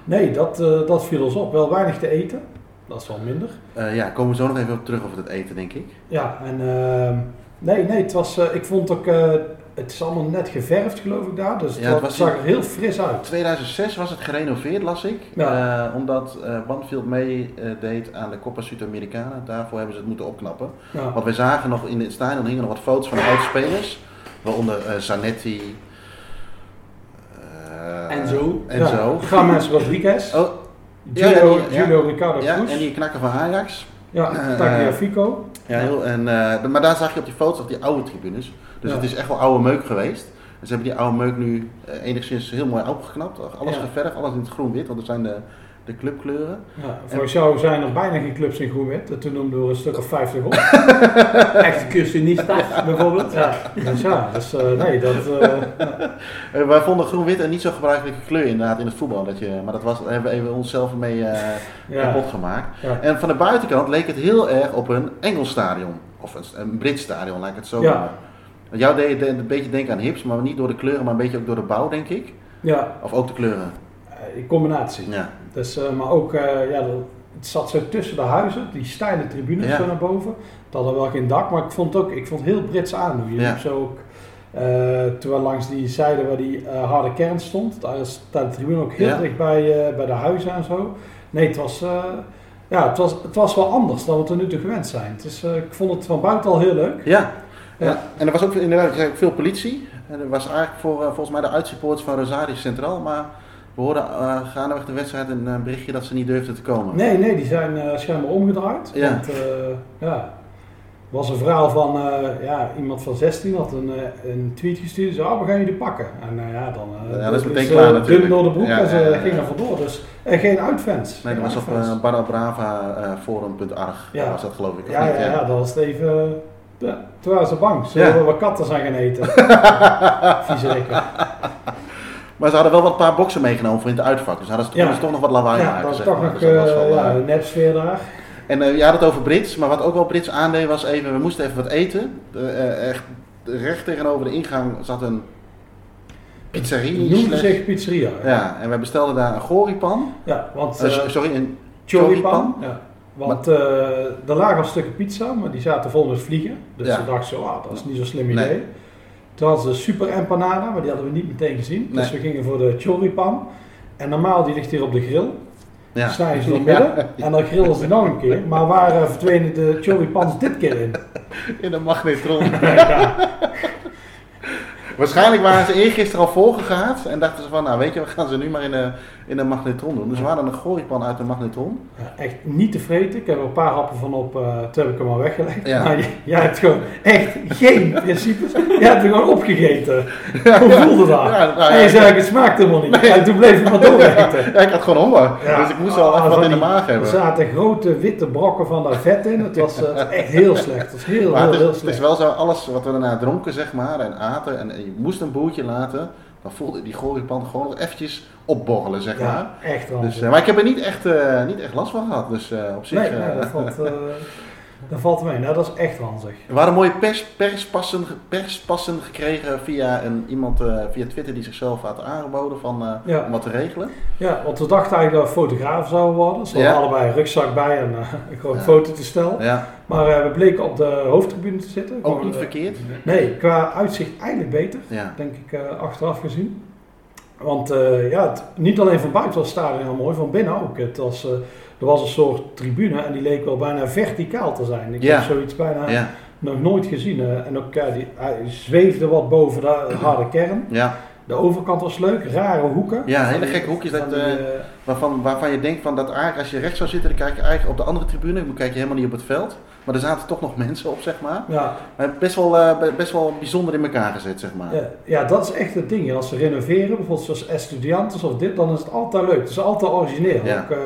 [SPEAKER 1] nee, dat, dat viel ons op. Wel weinig te eten, dat is wel minder.
[SPEAKER 2] Ja, komen we zo nog even op terug over het eten, denk ik.
[SPEAKER 1] Ja, en ehm, nee, nee, het was, eh, ik vond ook, eh, het is allemaal net geverfd geloof ik daar, dus het,
[SPEAKER 2] Ja, het was
[SPEAKER 1] zag er heel fris uit.
[SPEAKER 2] 2006 was het gerenoveerd, las ik.
[SPEAKER 1] Ja.
[SPEAKER 2] Eh, omdat eh Banfield meedeed aan de Copa Sudamericana. Daarvoor hebben ze het moeten opknappen.
[SPEAKER 1] Ja.
[SPEAKER 2] Want wij zagen nog in het stadion hingen nog wat foto's van oude spelers. Waaronder eh, Zanetti.
[SPEAKER 3] En zo.
[SPEAKER 2] En
[SPEAKER 1] Ja,
[SPEAKER 2] zo.
[SPEAKER 1] James Rodriguez,
[SPEAKER 2] Oh,
[SPEAKER 1] Julio,
[SPEAKER 2] ja, die- ja.
[SPEAKER 1] Julio Ricardo
[SPEAKER 2] ja,
[SPEAKER 1] Cruz,
[SPEAKER 2] en die knakken van Ajax.
[SPEAKER 1] Ja,
[SPEAKER 2] eh,
[SPEAKER 1] Tagliafico.
[SPEAKER 2] Ja, heel, en, eh, maar daar zag je op die foto's die oude tribunes. Dus het is echt wel oude meuk geweest. En ze hebben die oude meuk nu eh, enigszins heel mooi opgeknapt. Alles geverfd, alles in het groen-wit, want dat zijn de, de clubkleuren.
[SPEAKER 1] Ja, volgens jou zijn er bijna geen clubs in groen-wit, en toen noemden we een stuk of 50 op.
[SPEAKER 3] Echte Custenista bijvoorbeeld.
[SPEAKER 1] ja, dus ja, dus eh, nee, dat... Eh,
[SPEAKER 2] wij vonden groen-wit een niet zo gebruikelijke kleur inderdaad in het voetbal. Dat je, maar dat was, daar hebben we even onszelf mee
[SPEAKER 1] ja,
[SPEAKER 2] kapot gemaakt.
[SPEAKER 1] ja.
[SPEAKER 2] En van de buitenkant leek het heel erg op een Engels stadion. Of een, een Brits stadion, laat ik het zo noemen. Want Jou deed het een beetje denken aan hips, maar niet door de kleuren, maar een beetje ook door de bouw, denk ik.
[SPEAKER 1] ja,
[SPEAKER 2] Of ook de kleuren.
[SPEAKER 1] in combinatie.
[SPEAKER 2] Ja.
[SPEAKER 1] Dus, eh, maar ook, eh, ja, het zat zo tussen de huizen, die steile tribunes
[SPEAKER 2] Ja.
[SPEAKER 1] zo naar boven. Het had er wel geen dak, maar ik vond het ook, ik vond het heel Brits aandoen. Je
[SPEAKER 2] Ja.
[SPEAKER 1] liep zo ook Eh, terwijl langs die zijde waar die harde kern stond, daar is daar de tribune ook heel
[SPEAKER 2] Ja.
[SPEAKER 1] dicht bij, bij de huizen en zo. Nee, het was, ja, het, was, het was wel anders dan we tot nu toe gewend zijn. Eh, ik vond het van buiten al heel leuk.
[SPEAKER 2] Ja.
[SPEAKER 1] Ja.
[SPEAKER 2] ja. En er was ook inderdaad er veel politie. En er was eigenlijk voor, volgens mij de uitsupporters van Rosario Centraal. Maar we hoorden uh, gaandeweg de wedstrijd een eh, berichtje dat ze niet durfden te komen.
[SPEAKER 1] Nee, nee, die zijn eh, schijnbaar omgedraaid.
[SPEAKER 2] Ja.
[SPEAKER 1] Want, eh, ja, er was een verhaal van eh, ja, iemand van 16 had een, eh, een tweet gestuurd. Zo, oh, we gaan jullie pakken. En eh, ja, dan eh,
[SPEAKER 2] Ja, dat is meteen
[SPEAKER 1] eh,
[SPEAKER 2] klaar natuurlijk.
[SPEAKER 1] door de broek
[SPEAKER 2] Ja,
[SPEAKER 1] en ze gingen vandoor. Dus eh, geen uitfans.
[SPEAKER 2] Nee, dat was op uh, Barrabrava uh, forum.arg.
[SPEAKER 1] Ja.
[SPEAKER 2] was dat geloof ik.
[SPEAKER 1] ja,
[SPEAKER 2] niet?
[SPEAKER 1] ja, ja, dat was het even... Ja, toen waren ze bang. Ze wilden wat katten zijn gaan eten. Viezerikken.
[SPEAKER 2] Maar ze hadden wel wat paar boksen meegenomen voor in het uitvak. Dus hadden ze,
[SPEAKER 1] Ja.
[SPEAKER 2] toch nog wat lawaai
[SPEAKER 1] Ja,
[SPEAKER 2] maken.
[SPEAKER 1] dat is
[SPEAKER 2] zeg
[SPEAKER 1] toch
[SPEAKER 2] maar.
[SPEAKER 1] nog
[SPEAKER 2] Dus dat was wel,
[SPEAKER 1] ja, een nepsfeer daar.
[SPEAKER 2] En eh, je had het over Brits, maar wat ook wel Brits aandeed was even, we moesten even wat eten. Echt recht tegenover de ingang zat een pizzeria.
[SPEAKER 1] Noemde zich pizzeria.
[SPEAKER 2] Ja, en wij bestelden daar een goripan.
[SPEAKER 1] Ja, want...
[SPEAKER 2] Sorry, een
[SPEAKER 1] Choripan. Ja. Want eh, er lagen al stukken pizza, maar die zaten vol met vliegen. Dus
[SPEAKER 2] Ja.
[SPEAKER 1] ze dachten zo, ah, dat is niet zo'n slim
[SPEAKER 2] Nee.
[SPEAKER 1] Toen hadden ze super empanada, maar die hadden we niet meteen gezien. Dus we gingen voor de choripan. En normaal, die ligt hier op de grill.
[SPEAKER 2] Ja.
[SPEAKER 1] Snijden ze door midden. En dan grillen ze nog een keer. Maar waar eh, verdwenen de choripans dit keer in?
[SPEAKER 2] In een magnetron.
[SPEAKER 1] ja.
[SPEAKER 2] Waarschijnlijk waren ze eergisteren al voorgegaat en dachten ze van, nou weet je, we gaan ze nu maar in een, in een magnetron doen. Dus we hadden een goripan uit een magnetron.
[SPEAKER 1] Ja, echt niet te vreten. Ik heb er een paar happen van op, eh toen heb ik hem al weggelegd.
[SPEAKER 2] Ja.
[SPEAKER 1] Maar jij hebt gewoon echt geen principes. Jij hebt er gewoon opgegeten. Hoe voelde dat?
[SPEAKER 2] Ja, nou ja.
[SPEAKER 1] en je zei, het smaakt helemaal niet. En toen bleef je maar dooreten.
[SPEAKER 2] Ja, ik had gewoon honger,
[SPEAKER 1] Ja.
[SPEAKER 2] dus ik moest wel
[SPEAKER 1] Ah,
[SPEAKER 2] even wat
[SPEAKER 1] van
[SPEAKER 2] in de maag
[SPEAKER 1] Er
[SPEAKER 2] hebben.
[SPEAKER 1] zaten grote witte brokken van dat vet in. Het was, eh, het was echt heel slecht. Het was heel, heel,
[SPEAKER 2] het is,
[SPEAKER 1] heel
[SPEAKER 2] het is
[SPEAKER 1] slecht.
[SPEAKER 2] wel zo, alles wat we daarna dronken zeg maar en aten en, en je moest een boertje laten, dan voelde die goripan gewoon nog eventjes opborrelen zeg maar.
[SPEAKER 1] Ja, echt wel.
[SPEAKER 2] Dus, eh, maar ik heb er niet echt, eh, niet echt last van gehad, dus eh, op zich...
[SPEAKER 1] nee, nee, dat valt, dat valt mee. Nou, dat is echt ranzig.
[SPEAKER 2] We hadden mooie pers, perspassen, perspassen gekregen via een, iemand eh, via Twitter die zichzelf had aangeboden van, eh,
[SPEAKER 1] Ja.
[SPEAKER 2] om wat te regelen.
[SPEAKER 1] Ja, want we dachten eigenlijk dat we fotograaf zouden worden. Ze hadden
[SPEAKER 2] Ja.
[SPEAKER 1] allebei een rugzak bij en eh, een groot
[SPEAKER 2] Ja.
[SPEAKER 1] foto te stellen.
[SPEAKER 2] Ja,
[SPEAKER 1] Maar eh, we bleken op de hoofdtribune te zitten.
[SPEAKER 2] ook
[SPEAKER 1] Gewoon,
[SPEAKER 2] niet verkeerd.
[SPEAKER 1] Nee, qua uitzicht eigenlijk beter, denk ik, achteraf gezien. Want ja, het- niet alleen van buiten was het stadion heel mooi, van binnen ook. Het was, er was een soort tribune en die leek wel bijna verticaal te zijn. Ik heb zoiets bijna nog nooit gezien. eh. en ook, ja, die, hij zweefde wat boven de harde kern.
[SPEAKER 2] ja.
[SPEAKER 1] De overkant was leuk, rare hoeken.
[SPEAKER 2] Ja, hele gekke hoekjes dat,
[SPEAKER 1] die,
[SPEAKER 2] eh,
[SPEAKER 1] eh,
[SPEAKER 2] Waarvan, waarvan je denkt van dat eigenlijk als je rechts zou zitten, dan kijk je eigenlijk op de andere tribune, dan kijk je helemaal niet op het veld. Maar er zaten toch nog mensen op, zeg maar.
[SPEAKER 1] ja,
[SPEAKER 2] Maar best wel, eh, be- best wel bijzonder in elkaar gezet, zeg maar.
[SPEAKER 1] Ja, ja, dat is echt het ding. Als ze renoveren, bijvoorbeeld zoals Estudiantes of dit, dan is het altijd leuk. Het is altijd origineel.
[SPEAKER 2] Ja.
[SPEAKER 1] Ook, eh,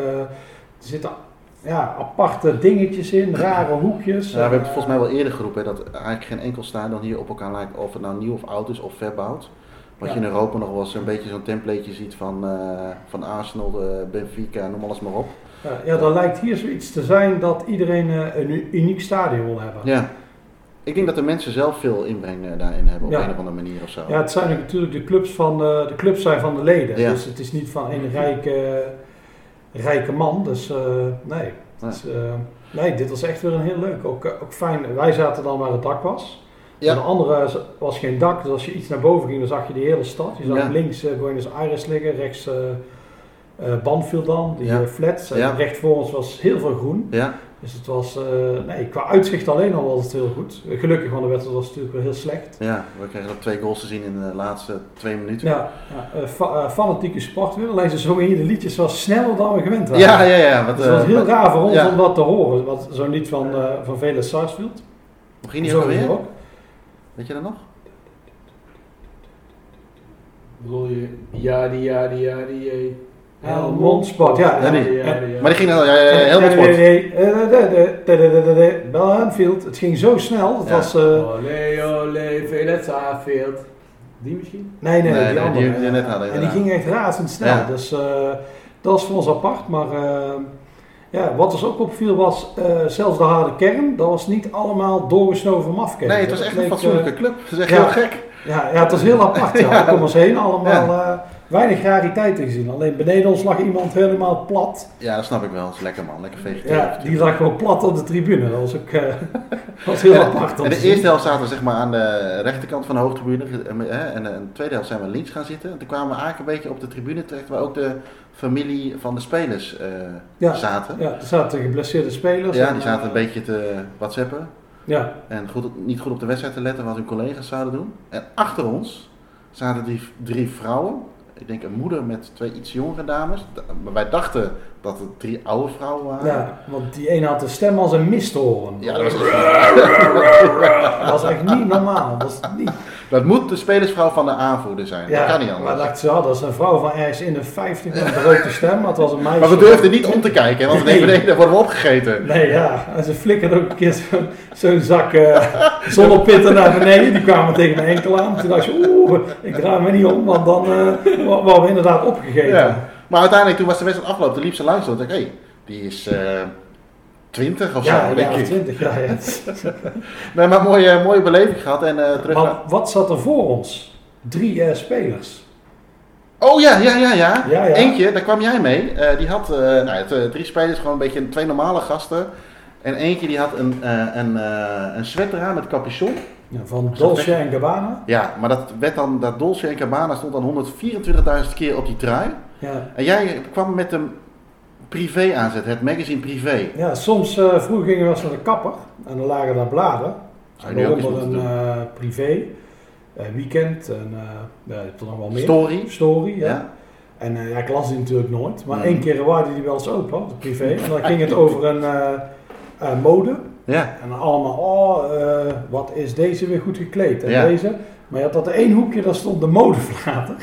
[SPEAKER 1] er zitten ja, aparte dingetjes in, rare hoekjes.
[SPEAKER 2] Ja, we hebben het volgens mij wel eerder geroepen, hè, dat eigenlijk geen enkel stadion hier op elkaar lijkt, of het nou nieuw of oud is of verbouwd. Wat
[SPEAKER 1] Ja.
[SPEAKER 2] je in Europa nog wel eens een beetje zo'n templateje ziet van, eh, van Arsenal, de Benfica, noem alles maar op.
[SPEAKER 1] Ja, ja, dan lijkt hier zoiets te zijn dat iedereen eh, een uniek stadion wil hebben.
[SPEAKER 2] Ja. Ik denk dat de mensen zelf veel inbreng eh, daarin hebben, op
[SPEAKER 1] Ja.
[SPEAKER 2] een of andere manier of zo.
[SPEAKER 1] Ja, het zijn natuurlijk de clubs van de, de clubs zijn van de leden. Dus het is niet van een rijke, rijke man. Dus eh, nee. Is, eh, nee, dit was echt weer een heel leuk. Ook, eh, ook fijn. Wij zaten dan waar het dak was.
[SPEAKER 2] Ja.
[SPEAKER 1] En de andere was geen dak. Dus als je iets naar boven ging, dan zag je de hele stad. Je zag
[SPEAKER 2] Ja.
[SPEAKER 1] links eh Buenos Aires liggen, rechts eh Banfield dan, die
[SPEAKER 2] Ja.
[SPEAKER 1] flats. En
[SPEAKER 2] Ja.
[SPEAKER 1] recht voor ons was heel veel groen. Dus het was, eh, nee, qua uitzicht alleen al was het heel goed. Gelukkig, want de wedstrijd was natuurlijk wel heel slecht.
[SPEAKER 2] ja, we kregen ook twee goals te zien in de laatste twee minuten.
[SPEAKER 1] Ja, ja eh, fa- eh, fanatieke sport weer. Alleen ze zongen hier de liedjes was sneller dan we gewend waren.
[SPEAKER 2] Ja, ja, ja. Wat,
[SPEAKER 1] Dus het was heel
[SPEAKER 2] wat-
[SPEAKER 1] raar voor ons
[SPEAKER 2] ja.
[SPEAKER 1] om dat te horen. Wat, zo'n lied van, eh van Vele Sarsfield.
[SPEAKER 2] Hoe ging die
[SPEAKER 1] Zo
[SPEAKER 2] ook alweer?
[SPEAKER 1] ook.
[SPEAKER 2] Weet je dat nog?
[SPEAKER 3] Bedoel je, ja, die, ja, die, ja, die,
[SPEAKER 1] Helmond Sport, ja.
[SPEAKER 2] Ja, die.
[SPEAKER 3] ja, ja.
[SPEAKER 2] Maar die ging dan, ja, ja, ja, helemaal
[SPEAKER 1] Nee,
[SPEAKER 2] sport.
[SPEAKER 1] eh, de- Bellenfield. Het ging zo snel. Het
[SPEAKER 2] Ja.
[SPEAKER 1] was... eh,
[SPEAKER 3] Olé, olé, Vele Saarfield. Die misschien?
[SPEAKER 1] nee, nee,
[SPEAKER 2] Nee,
[SPEAKER 1] die
[SPEAKER 2] nee,
[SPEAKER 1] andere.
[SPEAKER 2] die we net hadden,
[SPEAKER 1] En die ging echt razendsnel.
[SPEAKER 2] Ja.
[SPEAKER 1] Dus eh, dat was voor ons apart. Maar eh, ja, wat ons ook opviel was, eh, zelfs de harde kern, dat was niet allemaal doorgesnoven mafkern.
[SPEAKER 2] Nee, het was echt een
[SPEAKER 1] leek,
[SPEAKER 2] fatsoenlijke
[SPEAKER 1] eh,
[SPEAKER 2] club. Dat is echt
[SPEAKER 1] ja.
[SPEAKER 2] heel gek.
[SPEAKER 1] Ja, ja, het was heel apart. Ja. Om ons heen allemaal. Eh, weinig rariteiten gezien. Alleen beneden ons lag iemand helemaal plat.
[SPEAKER 2] Ja, dat snap ik wel. Dat is lekker man. Lekker vegetarisch.
[SPEAKER 1] Ja, die lag gewoon plat op de tribune. Dat was ook eh, was heel apart.
[SPEAKER 2] En de
[SPEAKER 1] zien.
[SPEAKER 2] eerste helft zaten we zeg maar aan de rechterkant van de hoofdtribune. En hè, en de tweede helft zijn we links gaan zitten. En toen kwamen we eigenlijk een beetje op de tribune terecht waar ook de familie van de spelers eh,
[SPEAKER 1] Ja.
[SPEAKER 2] zaten.
[SPEAKER 1] Ja, er zaten geblesseerde spelers.
[SPEAKER 2] Ja,
[SPEAKER 1] en,
[SPEAKER 2] die zaten
[SPEAKER 1] eh,
[SPEAKER 2] een beetje te whatsappen.
[SPEAKER 1] Ja,
[SPEAKER 2] En goed, niet goed op de wedstrijd te letten wat hun collega's zouden doen. En achter ons zaten die drie vrouwen. Ik denk een moeder met twee iets jongere dames. Maar wij dachten dat het drie oude vrouwen waren.
[SPEAKER 1] ja, want die ene had een stem als een misthoorn.
[SPEAKER 2] Ja, dat was
[SPEAKER 1] Dat was echt niet normaal. Dat, was niet,
[SPEAKER 2] Dat moet de spelersvrouw van de aanvoerder zijn.
[SPEAKER 1] ja,
[SPEAKER 2] dat kan niet
[SPEAKER 1] Maar
[SPEAKER 2] anders.
[SPEAKER 1] dachten ze, ja, dat is een vrouw van ergens in de 50 met een grote stem. Maar het was een meisje.
[SPEAKER 2] Maar we durfden niet om te kijken, want we
[SPEAKER 1] Nee.
[SPEAKER 2] denken, nee, dan worden we opgegeten.
[SPEAKER 1] Nee, ja. En ze flikkerden ook een keer zo'n zak eh zonnepitten naar beneden. Die kwamen tegen mijn enkel aan. Toen dacht je, oeh, ik draai me niet om, want dan wa- waren we inderdaad opgegeten.
[SPEAKER 2] Ja. Maar uiteindelijk, toen was de wedstrijd afgelopen, toen liep ze langs. Toen dacht ik, hé, die is eh 20 of
[SPEAKER 1] Ja,
[SPEAKER 2] zo,
[SPEAKER 1] ja,
[SPEAKER 2] denk ik.
[SPEAKER 1] 20 jaar. Ja.
[SPEAKER 2] Nee, maar een mooie, mooie beleving gehad. En, eh, terug
[SPEAKER 1] Maar
[SPEAKER 2] naar...
[SPEAKER 1] wat zat er voor ons? Drie eh, spelers.
[SPEAKER 2] Oh ja, ja, ja, ja.
[SPEAKER 1] Ja, ja.
[SPEAKER 2] Eentje, daar kwam jij mee. Eh, die had nou, het, drie spelers, gewoon een beetje twee normale gasten. En eentje die had een, een, een sweater aan met capuchon.
[SPEAKER 1] Ja, van Dolce en Gabbana.
[SPEAKER 2] Ja, maar dat werd dan, dat Dolce en Gabbana stond dan 124.000 keer op die trui.
[SPEAKER 1] Ja.
[SPEAKER 2] En jij kwam met een privé aanzet, het magazine privé.
[SPEAKER 1] Ja, soms uh, vroeger gingen we wel eens naar de kapper en dan lagen daar bladen.
[SPEAKER 2] Zou je nu ook eens
[SPEAKER 1] Waaronder
[SPEAKER 2] moeten
[SPEAKER 1] een
[SPEAKER 2] doen.
[SPEAKER 1] eh, privé, eh, weekend en eh ja, je hebt er nog wel meer.
[SPEAKER 2] Story.
[SPEAKER 1] Story, ja.
[SPEAKER 2] Ja.
[SPEAKER 1] En eh, ja, ik las die natuurlijk nooit, maar
[SPEAKER 2] Mm.
[SPEAKER 1] één keer waaide die wel eens open, de privé. En dan ging het over een eh, eh, mode.
[SPEAKER 2] Ja.
[SPEAKER 1] En dan allemaal, oh, eh, wat is deze weer goed gekleed en
[SPEAKER 2] Ja.
[SPEAKER 1] deze. Maar je had dat één hoekje, daar stond de modevlater.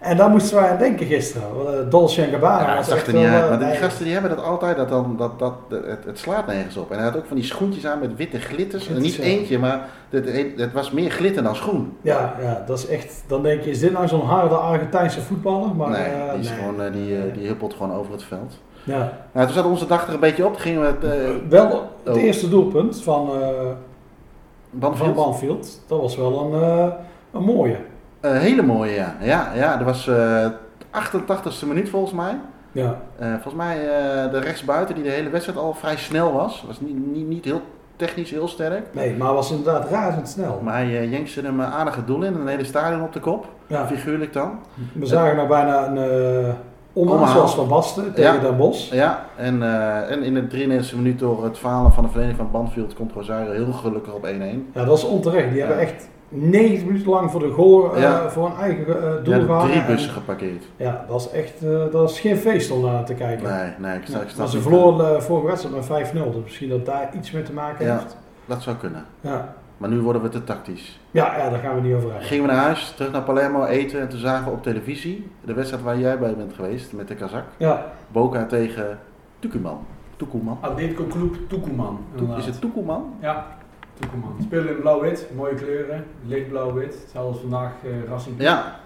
[SPEAKER 1] En daar moesten wij aan denken gisteren. eh, Dolce en Gabbana
[SPEAKER 2] Ja, zag er niet uit.
[SPEAKER 1] eh,
[SPEAKER 2] Maar die gasten die hebben dat altijd, dat dan, dat, dat, het, het slaat nergens op. En hij had ook van die schoentjes aan met witte glitters. En niet eentje, maar het, het was meer glitter dan schoen.
[SPEAKER 1] Ja, ja, dat is echt. Dan denk je, is dit nou zo'n harde Argentijnse voetballer? Maar,
[SPEAKER 2] nee,
[SPEAKER 1] eh,
[SPEAKER 2] die, is
[SPEAKER 1] nee.
[SPEAKER 2] gewoon, die, die huppelt gewoon over het veld.
[SPEAKER 1] Ja.
[SPEAKER 2] Nou, toen zat onze dag er een beetje op. Toen gingen we het
[SPEAKER 1] Wel het
[SPEAKER 2] Oh.
[SPEAKER 1] eerste doelpunt van, eh van
[SPEAKER 2] Banfield.
[SPEAKER 1] Banfield, dat was wel een, een mooie.
[SPEAKER 2] Een hele mooie, ja. Ja, ja dat was eh 88ste minuut volgens mij.
[SPEAKER 1] Ja,
[SPEAKER 2] Eh, volgens mij eh, de rechtsbuiten die de hele wedstrijd al vrij snel was. Was niet, niet, niet heel technisch heel sterk.
[SPEAKER 1] nee, maar was inderdaad razendsnel.
[SPEAKER 2] Maar hij uh, jenkste hem een aardige doel in. Een hele stadion op de kop.
[SPEAKER 1] Ja,
[SPEAKER 2] Figuurlijk dan.
[SPEAKER 1] we zagen nou bijna een uh, omhaal zoals Van Basten tegen
[SPEAKER 2] Ja.
[SPEAKER 1] Den Bosch.
[SPEAKER 2] Ja, en, eh, en in de 93e minuut door het falen van de verdediging van Banfield komt Rosario heel gelukkig op 1-1.
[SPEAKER 1] Ja, dat is onterecht. Die hebben echt 90 minuten lang voor de goal eh,
[SPEAKER 2] Ja.
[SPEAKER 1] voor een eigen doel
[SPEAKER 2] Ja, drie
[SPEAKER 1] En-
[SPEAKER 2] bussen geparkeerd.
[SPEAKER 1] Ja, dat is echt eh, dat is geen feest om naar te kijken.
[SPEAKER 2] Nee, nee, ik snap, ik snap
[SPEAKER 1] maar ze verloren uh, vorige wedstrijd met 5-0, dus misschien dat daar iets mee te maken
[SPEAKER 2] Ja.
[SPEAKER 1] heeft.
[SPEAKER 2] Dat zou kunnen.
[SPEAKER 1] Ja.
[SPEAKER 2] Maar nu worden we te tactisch.
[SPEAKER 1] Ja, ja, daar gaan we niet over uit.
[SPEAKER 2] Gingen we naar huis, terug naar Palermo eten en toen zagen we op televisie de wedstrijd waar jij bij bent geweest met de Kazak.
[SPEAKER 1] Ja,
[SPEAKER 2] Boca tegen Tucuman. Tucuman.
[SPEAKER 3] Atletico Club Tucumán.
[SPEAKER 2] Is het Tucuman?
[SPEAKER 3] Ja, Tucumán. Spelen in blauw-wit, mooie kleuren. Lichtblauw-wit, hetzelfde als vandaag uh, Racing.
[SPEAKER 2] Ja.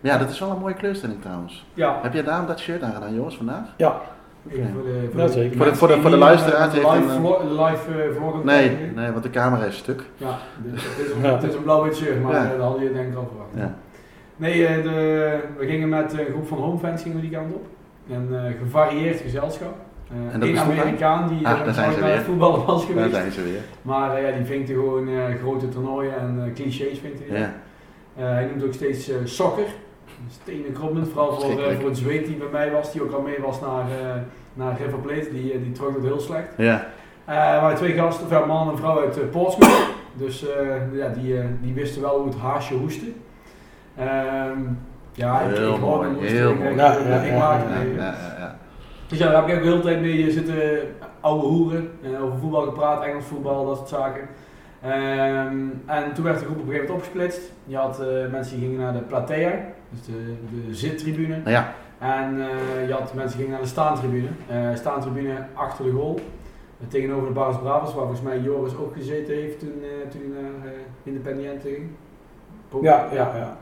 [SPEAKER 2] Ja, dat is wel een mooie kleurstelling trouwens.
[SPEAKER 3] Ja,
[SPEAKER 2] Heb jij daarom dat shirt aangedaan, jongens, vandaag?
[SPEAKER 1] ja.
[SPEAKER 3] voor de,
[SPEAKER 1] Ja, zeker.
[SPEAKER 2] Voor de- voor de- voor de
[SPEAKER 3] eh, live,
[SPEAKER 2] een,
[SPEAKER 3] vlog, live eh, vlog aan
[SPEAKER 2] Nee, nee, want de camera is stuk.
[SPEAKER 3] Ja, dus het is een,
[SPEAKER 1] Ja.
[SPEAKER 3] blauw-wit shirt, maar
[SPEAKER 2] Ja.
[SPEAKER 3] eh, dat had je denk ik al verwacht.
[SPEAKER 2] Ja.
[SPEAKER 3] Nee, eh, de, we gingen met een groep van homefans gingen we die kant op. Een eh, gevarieerd gezelschap. Eh
[SPEAKER 2] En dat
[SPEAKER 3] Eén? Amerikaan die
[SPEAKER 2] Ah,
[SPEAKER 3] eh,
[SPEAKER 2] daar zijn ze weer.
[SPEAKER 3] voetballen was
[SPEAKER 2] Daar
[SPEAKER 3] geweest.
[SPEAKER 2] zijn ze weer.
[SPEAKER 3] Maar eh, ja, die vinkte gewoon eh, grote toernooien en eh, clichés vindt hij.
[SPEAKER 2] Ja.
[SPEAKER 3] Eh, hij noemt ook steeds eh soccer. Stenen krommend, vooral voor, eh, voor een zweet die bij mij was, die ook al mee was naar, eh naar River Plate. Die, eh, die trok het heel slecht.
[SPEAKER 2] Ja.
[SPEAKER 3] Eh, er waren twee gasten, of ja, een man en een vrouw uit uh, Portsmouth. Dus eh, ja, die, eh, die wisten wel hoe het haasje hoestte. Ehm, ja, ik,
[SPEAKER 2] Heel
[SPEAKER 3] ik
[SPEAKER 2] mooi, heel
[SPEAKER 3] ik-
[SPEAKER 2] mooi.
[SPEAKER 3] ik-
[SPEAKER 1] Ja,
[SPEAKER 3] ik-
[SPEAKER 1] ja,
[SPEAKER 3] ik
[SPEAKER 1] ja,
[SPEAKER 3] maakte
[SPEAKER 2] Ja,
[SPEAKER 3] mee.
[SPEAKER 2] ja, ja, ja.
[SPEAKER 3] Dus ja, daar heb ik ook de hele tijd mee zitten oude hoeren, eh, over voetbal gepraat, Engels voetbal, dat soort zaken. Ehm, en toen werd de groep op een gegeven moment opgesplitst. Je had eh, mensen die gingen naar de platea, dus de, de zittribune.
[SPEAKER 2] Nou ja,
[SPEAKER 3] En eh, je had mensen die gingen naar de staantribune. Eh staantribune achter de goal. Eh, tegenover de Baris Bravers, waar volgens mij Joris ook gezeten heeft toen, eh, toen hij naar eh, Independiente ging.
[SPEAKER 1] Ja, ja, ja.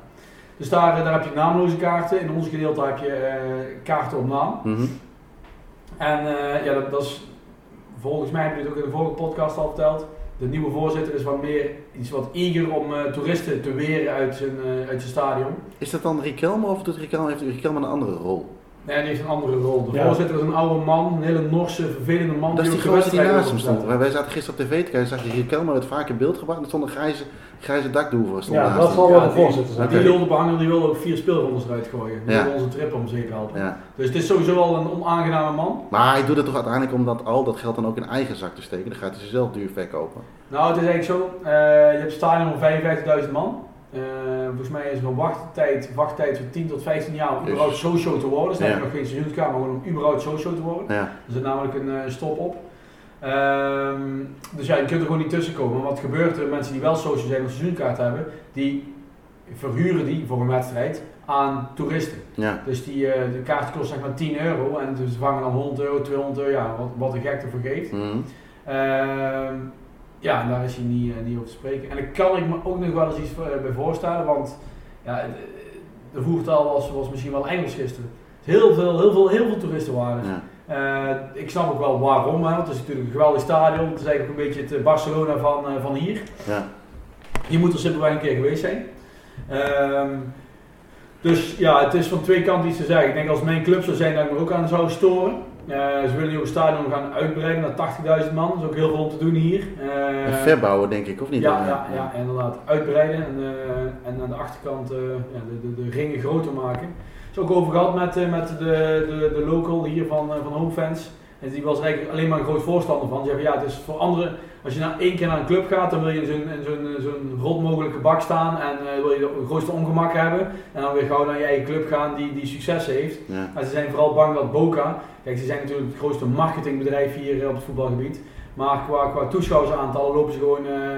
[SPEAKER 3] Dus daar, eh, daar heb je naamloze kaarten. In ons gedeelte heb je eh, kaarten op naam.
[SPEAKER 2] mhm.
[SPEAKER 3] En eh, ja, dat, dat is, volgens mij heb je het ook in de vorige podcast al verteld. de nieuwe voorzitter is wat meer iets wat eager om eh, toeristen te weren uit zijn, eh, uit zijn stadion.
[SPEAKER 2] Is dat dan Riquelme of doet Riquelme, heeft Riquelme een andere rol?
[SPEAKER 3] Nee, die heeft een andere rol. De
[SPEAKER 1] Ja.
[SPEAKER 3] voorzitter is een oude man, een hele Norse, vervelende man.
[SPEAKER 2] Dat is die gozer die naast hem stond. Wij zaten gisteren op tv te kijken, zag je Riquelme werd vaak in beeld gebracht. Er stond een grijze, grijze dakdoever stond
[SPEAKER 1] Ja,
[SPEAKER 2] naast
[SPEAKER 1] dat zal wel
[SPEAKER 3] Ja,
[SPEAKER 1] de
[SPEAKER 3] die-
[SPEAKER 1] voorzitter zijn.
[SPEAKER 3] Die wilde behanger, die wilde ook vier speelrondes eruit gooien. Die
[SPEAKER 2] Ja.
[SPEAKER 3] wilde onze trip om zeker helpen.
[SPEAKER 2] Ja.
[SPEAKER 3] Dus het is sowieso wel een onaangename man.
[SPEAKER 2] Maar hij doet het toch uiteindelijk om dat, al dat geld dan ook in eigen zak te steken. Dan gaat hij zichzelf duur verkopen.
[SPEAKER 3] Nou, het is eigenlijk zo. eh, je hebt stadion van 55.000 man. Eh, volgens mij is er een wachttijd, wachttijd van 10 tot 15 jaar om überhaupt socio te worden. Dus dan
[SPEAKER 2] Ja.
[SPEAKER 3] je nog geen seizoenskaart, maar gewoon om überhaupt socio te worden.
[SPEAKER 2] Ja,
[SPEAKER 3] Er zit namelijk een eh, stop op. Ehm, dus ja, je kunt er gewoon niet tussen komen. Want wat gebeurt er? Mensen die wel social zijn of seizoenkaart hebben, die verhuren die voor een wedstrijd aan toeristen.
[SPEAKER 2] ja.
[SPEAKER 3] Dus die, eh, de kaart kost zeg maar 10 euro en dus ze vangen dan 100 euro, 200 euro, ja, wat, wat de gek ervoor geeft.
[SPEAKER 2] Mhm.
[SPEAKER 3] Ehm, ja, en daar is hij niet, eh, niet over te spreken. En daar kan ik me ook nog wel eens iets voor- eh, bij voorstellen, want ja, het- de voertaal was, was misschien wel Engels gisteren. Heel veel, heel veel, heel veel toeristen waren.
[SPEAKER 2] ja.
[SPEAKER 3] Eh, ik snap ook wel waarom, hè, want het is natuurlijk een geweldig stadion. Het is eigenlijk een beetje het eh, Barcelona van, eh, van hier.
[SPEAKER 2] ja.
[SPEAKER 3] Je moet er simpelweg een keer geweest zijn. Ehm, dus ja, het is van twee kanten iets te zeggen. Ik denk als mijn club zou zijn, dat ik me ook aan zou storen. Eh, ze willen nu ook het stadion gaan uitbreiden naar 80.000 man. Dat is ook heel veel om te doen hier. Eh,
[SPEAKER 2] En verbouwen denk ik, of niet?
[SPEAKER 3] ja, ja, ja, inderdaad. Uitbreiden en, eh, en aan de achterkant de, de, de ringen groter maken. Het is ook over gehad met, met de, de, de local hier van, van Homefans. En die was eigenlijk alleen maar een groot voorstander van. Ze zeggen ja, het is voor anderen, als je nou één keer naar een club gaat, dan wil je in zo'n zo'n zo'n rot mogelijke bak staan en eh, wil je de grootste ongemak hebben. En dan weer gauw naar je eigen club gaan die, die succes heeft.
[SPEAKER 2] Ja.
[SPEAKER 3] Maar ze zijn vooral bang dat Boca, kijk ze zijn natuurlijk het grootste marketingbedrijf hier eh, op het voetbalgebied. Maar qua, qua toeschouwersaantallen lopen ze gewoon eh,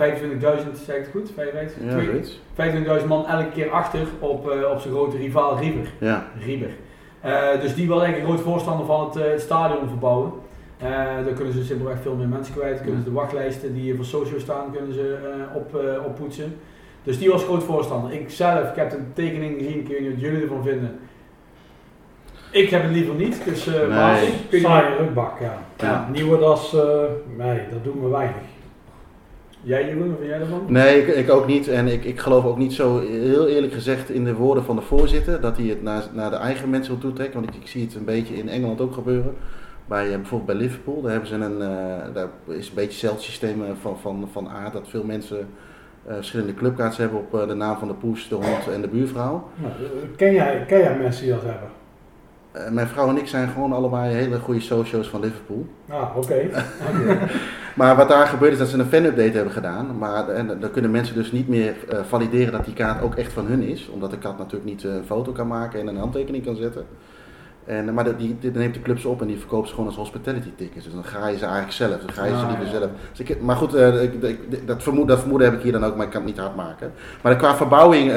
[SPEAKER 3] eh, 25.000, zeg ik het goed? 55?
[SPEAKER 2] Ja,
[SPEAKER 3] Twee-
[SPEAKER 2] zoiets.
[SPEAKER 3] 25.000 man elke keer achter op, op zijn grote rivaal River.
[SPEAKER 2] Ja,
[SPEAKER 3] River. Eh, dus die was eigenlijk een groot voorstander van het, eh, het stadion verbouwen. Eh dan kunnen ze simpelweg veel meer mensen kwijt. Kunnen ze de wachtlijsten die voor socio staan, kunnen ze eh, op, eh, oppoetsen. Dus die was groot voorstander. Ik zelf, ik heb de tekening gezien, ik weet niet wat jullie ervan vinden. Ik heb het liever niet, dus eh
[SPEAKER 2] Nee.
[SPEAKER 3] Kun je-
[SPEAKER 1] Saaie rukbak, ja.
[SPEAKER 2] Ja.
[SPEAKER 1] Nieuwe das, eh, nee, dat doen we weinig.
[SPEAKER 3] Jij Jeroen, wat vind jij ervan?
[SPEAKER 2] Nee, ik, ik ook niet. En ik, ik geloof ook niet zo, heel eerlijk gezegd, in de woorden van de voorzitter. Dat hij het naar, naar de eigen mensen wil toetrekken. Want ik, ik zie het een beetje in Engeland ook gebeuren. Bij, eh, bijvoorbeeld bij Liverpool. Daar, hebben ze een, eh, daar is een beetje hetzelfde systeem eh, van, van, van aard. Dat veel mensen verschillende clubkaarts hebben op de naam van de poes, de hond en de buurvrouw.
[SPEAKER 1] Nou, ken, jij, ken jij mensen die dat hebben?
[SPEAKER 2] Mijn vrouw en ik zijn gewoon allebei hele goede socio's van Liverpool.
[SPEAKER 1] Ah, oké.
[SPEAKER 2] Maar wat daar gebeurt is dat ze een fan-update hebben gedaan. Maar en, dan kunnen mensen dus niet meer eh, valideren dat die kaart ook echt van hun is. Omdat de kat natuurlijk niet eh, een foto kan maken en een handtekening kan zetten. En, maar dat- die, die neemt de club ze op en die verkoopt ze gewoon als hospitality tickets. Dus dan ga je ze eigenlijk zelf. Dan ga je ze
[SPEAKER 3] Ah,
[SPEAKER 2] liever
[SPEAKER 3] ja.
[SPEAKER 2] zelf. Dus ik, maar goed, eh, ik- ik- dat, vermoed, dat vermoeden heb ik hier dan ook, maar ik kan het niet hard maken. Maar qua verbouwing,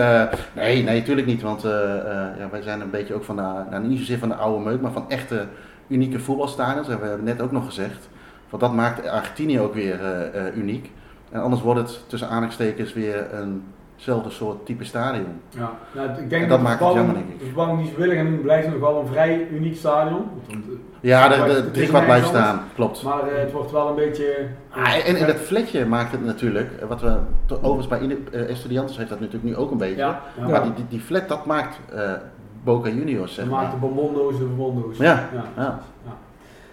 [SPEAKER 2] nee, nee, natuurlijk niet. Want ja, wij zijn een beetje ook van de, nou, niet zozeer van de oude meuk, maar van echte unieke voetbalstadions. We hebben net ook nog gezegd. Want dat maakt Argentinië ook weer eh, eh, uniek. En anders wordt het tussen aanhalingstekens weer eenzelfde soort type stadion.
[SPEAKER 3] Ja, nou, ik denk
[SPEAKER 2] En
[SPEAKER 3] dat,
[SPEAKER 2] dat
[SPEAKER 3] de
[SPEAKER 2] maakt het jammer, denk ik.
[SPEAKER 3] De verbouwing die ze willen gaan doen blijft nog wel een vrij uniek stadion. Want, eh,
[SPEAKER 2] Ja, de, de,
[SPEAKER 3] is
[SPEAKER 2] driekwart blijft staan, klopt.
[SPEAKER 3] Maar het wordt wel een beetje...
[SPEAKER 2] Ah, en, en dat vletje maakt het natuurlijk, wat we overigens bij Estudiantes heeft dat natuurlijk nu ook een beetje.
[SPEAKER 3] Ja, ja.
[SPEAKER 2] Maar die, die, die flat, dat maakt Boca Juniors, zeg maar.
[SPEAKER 3] maakt de bonbondoos de bonbondoos.
[SPEAKER 2] Ja,
[SPEAKER 3] ja.
[SPEAKER 2] ja.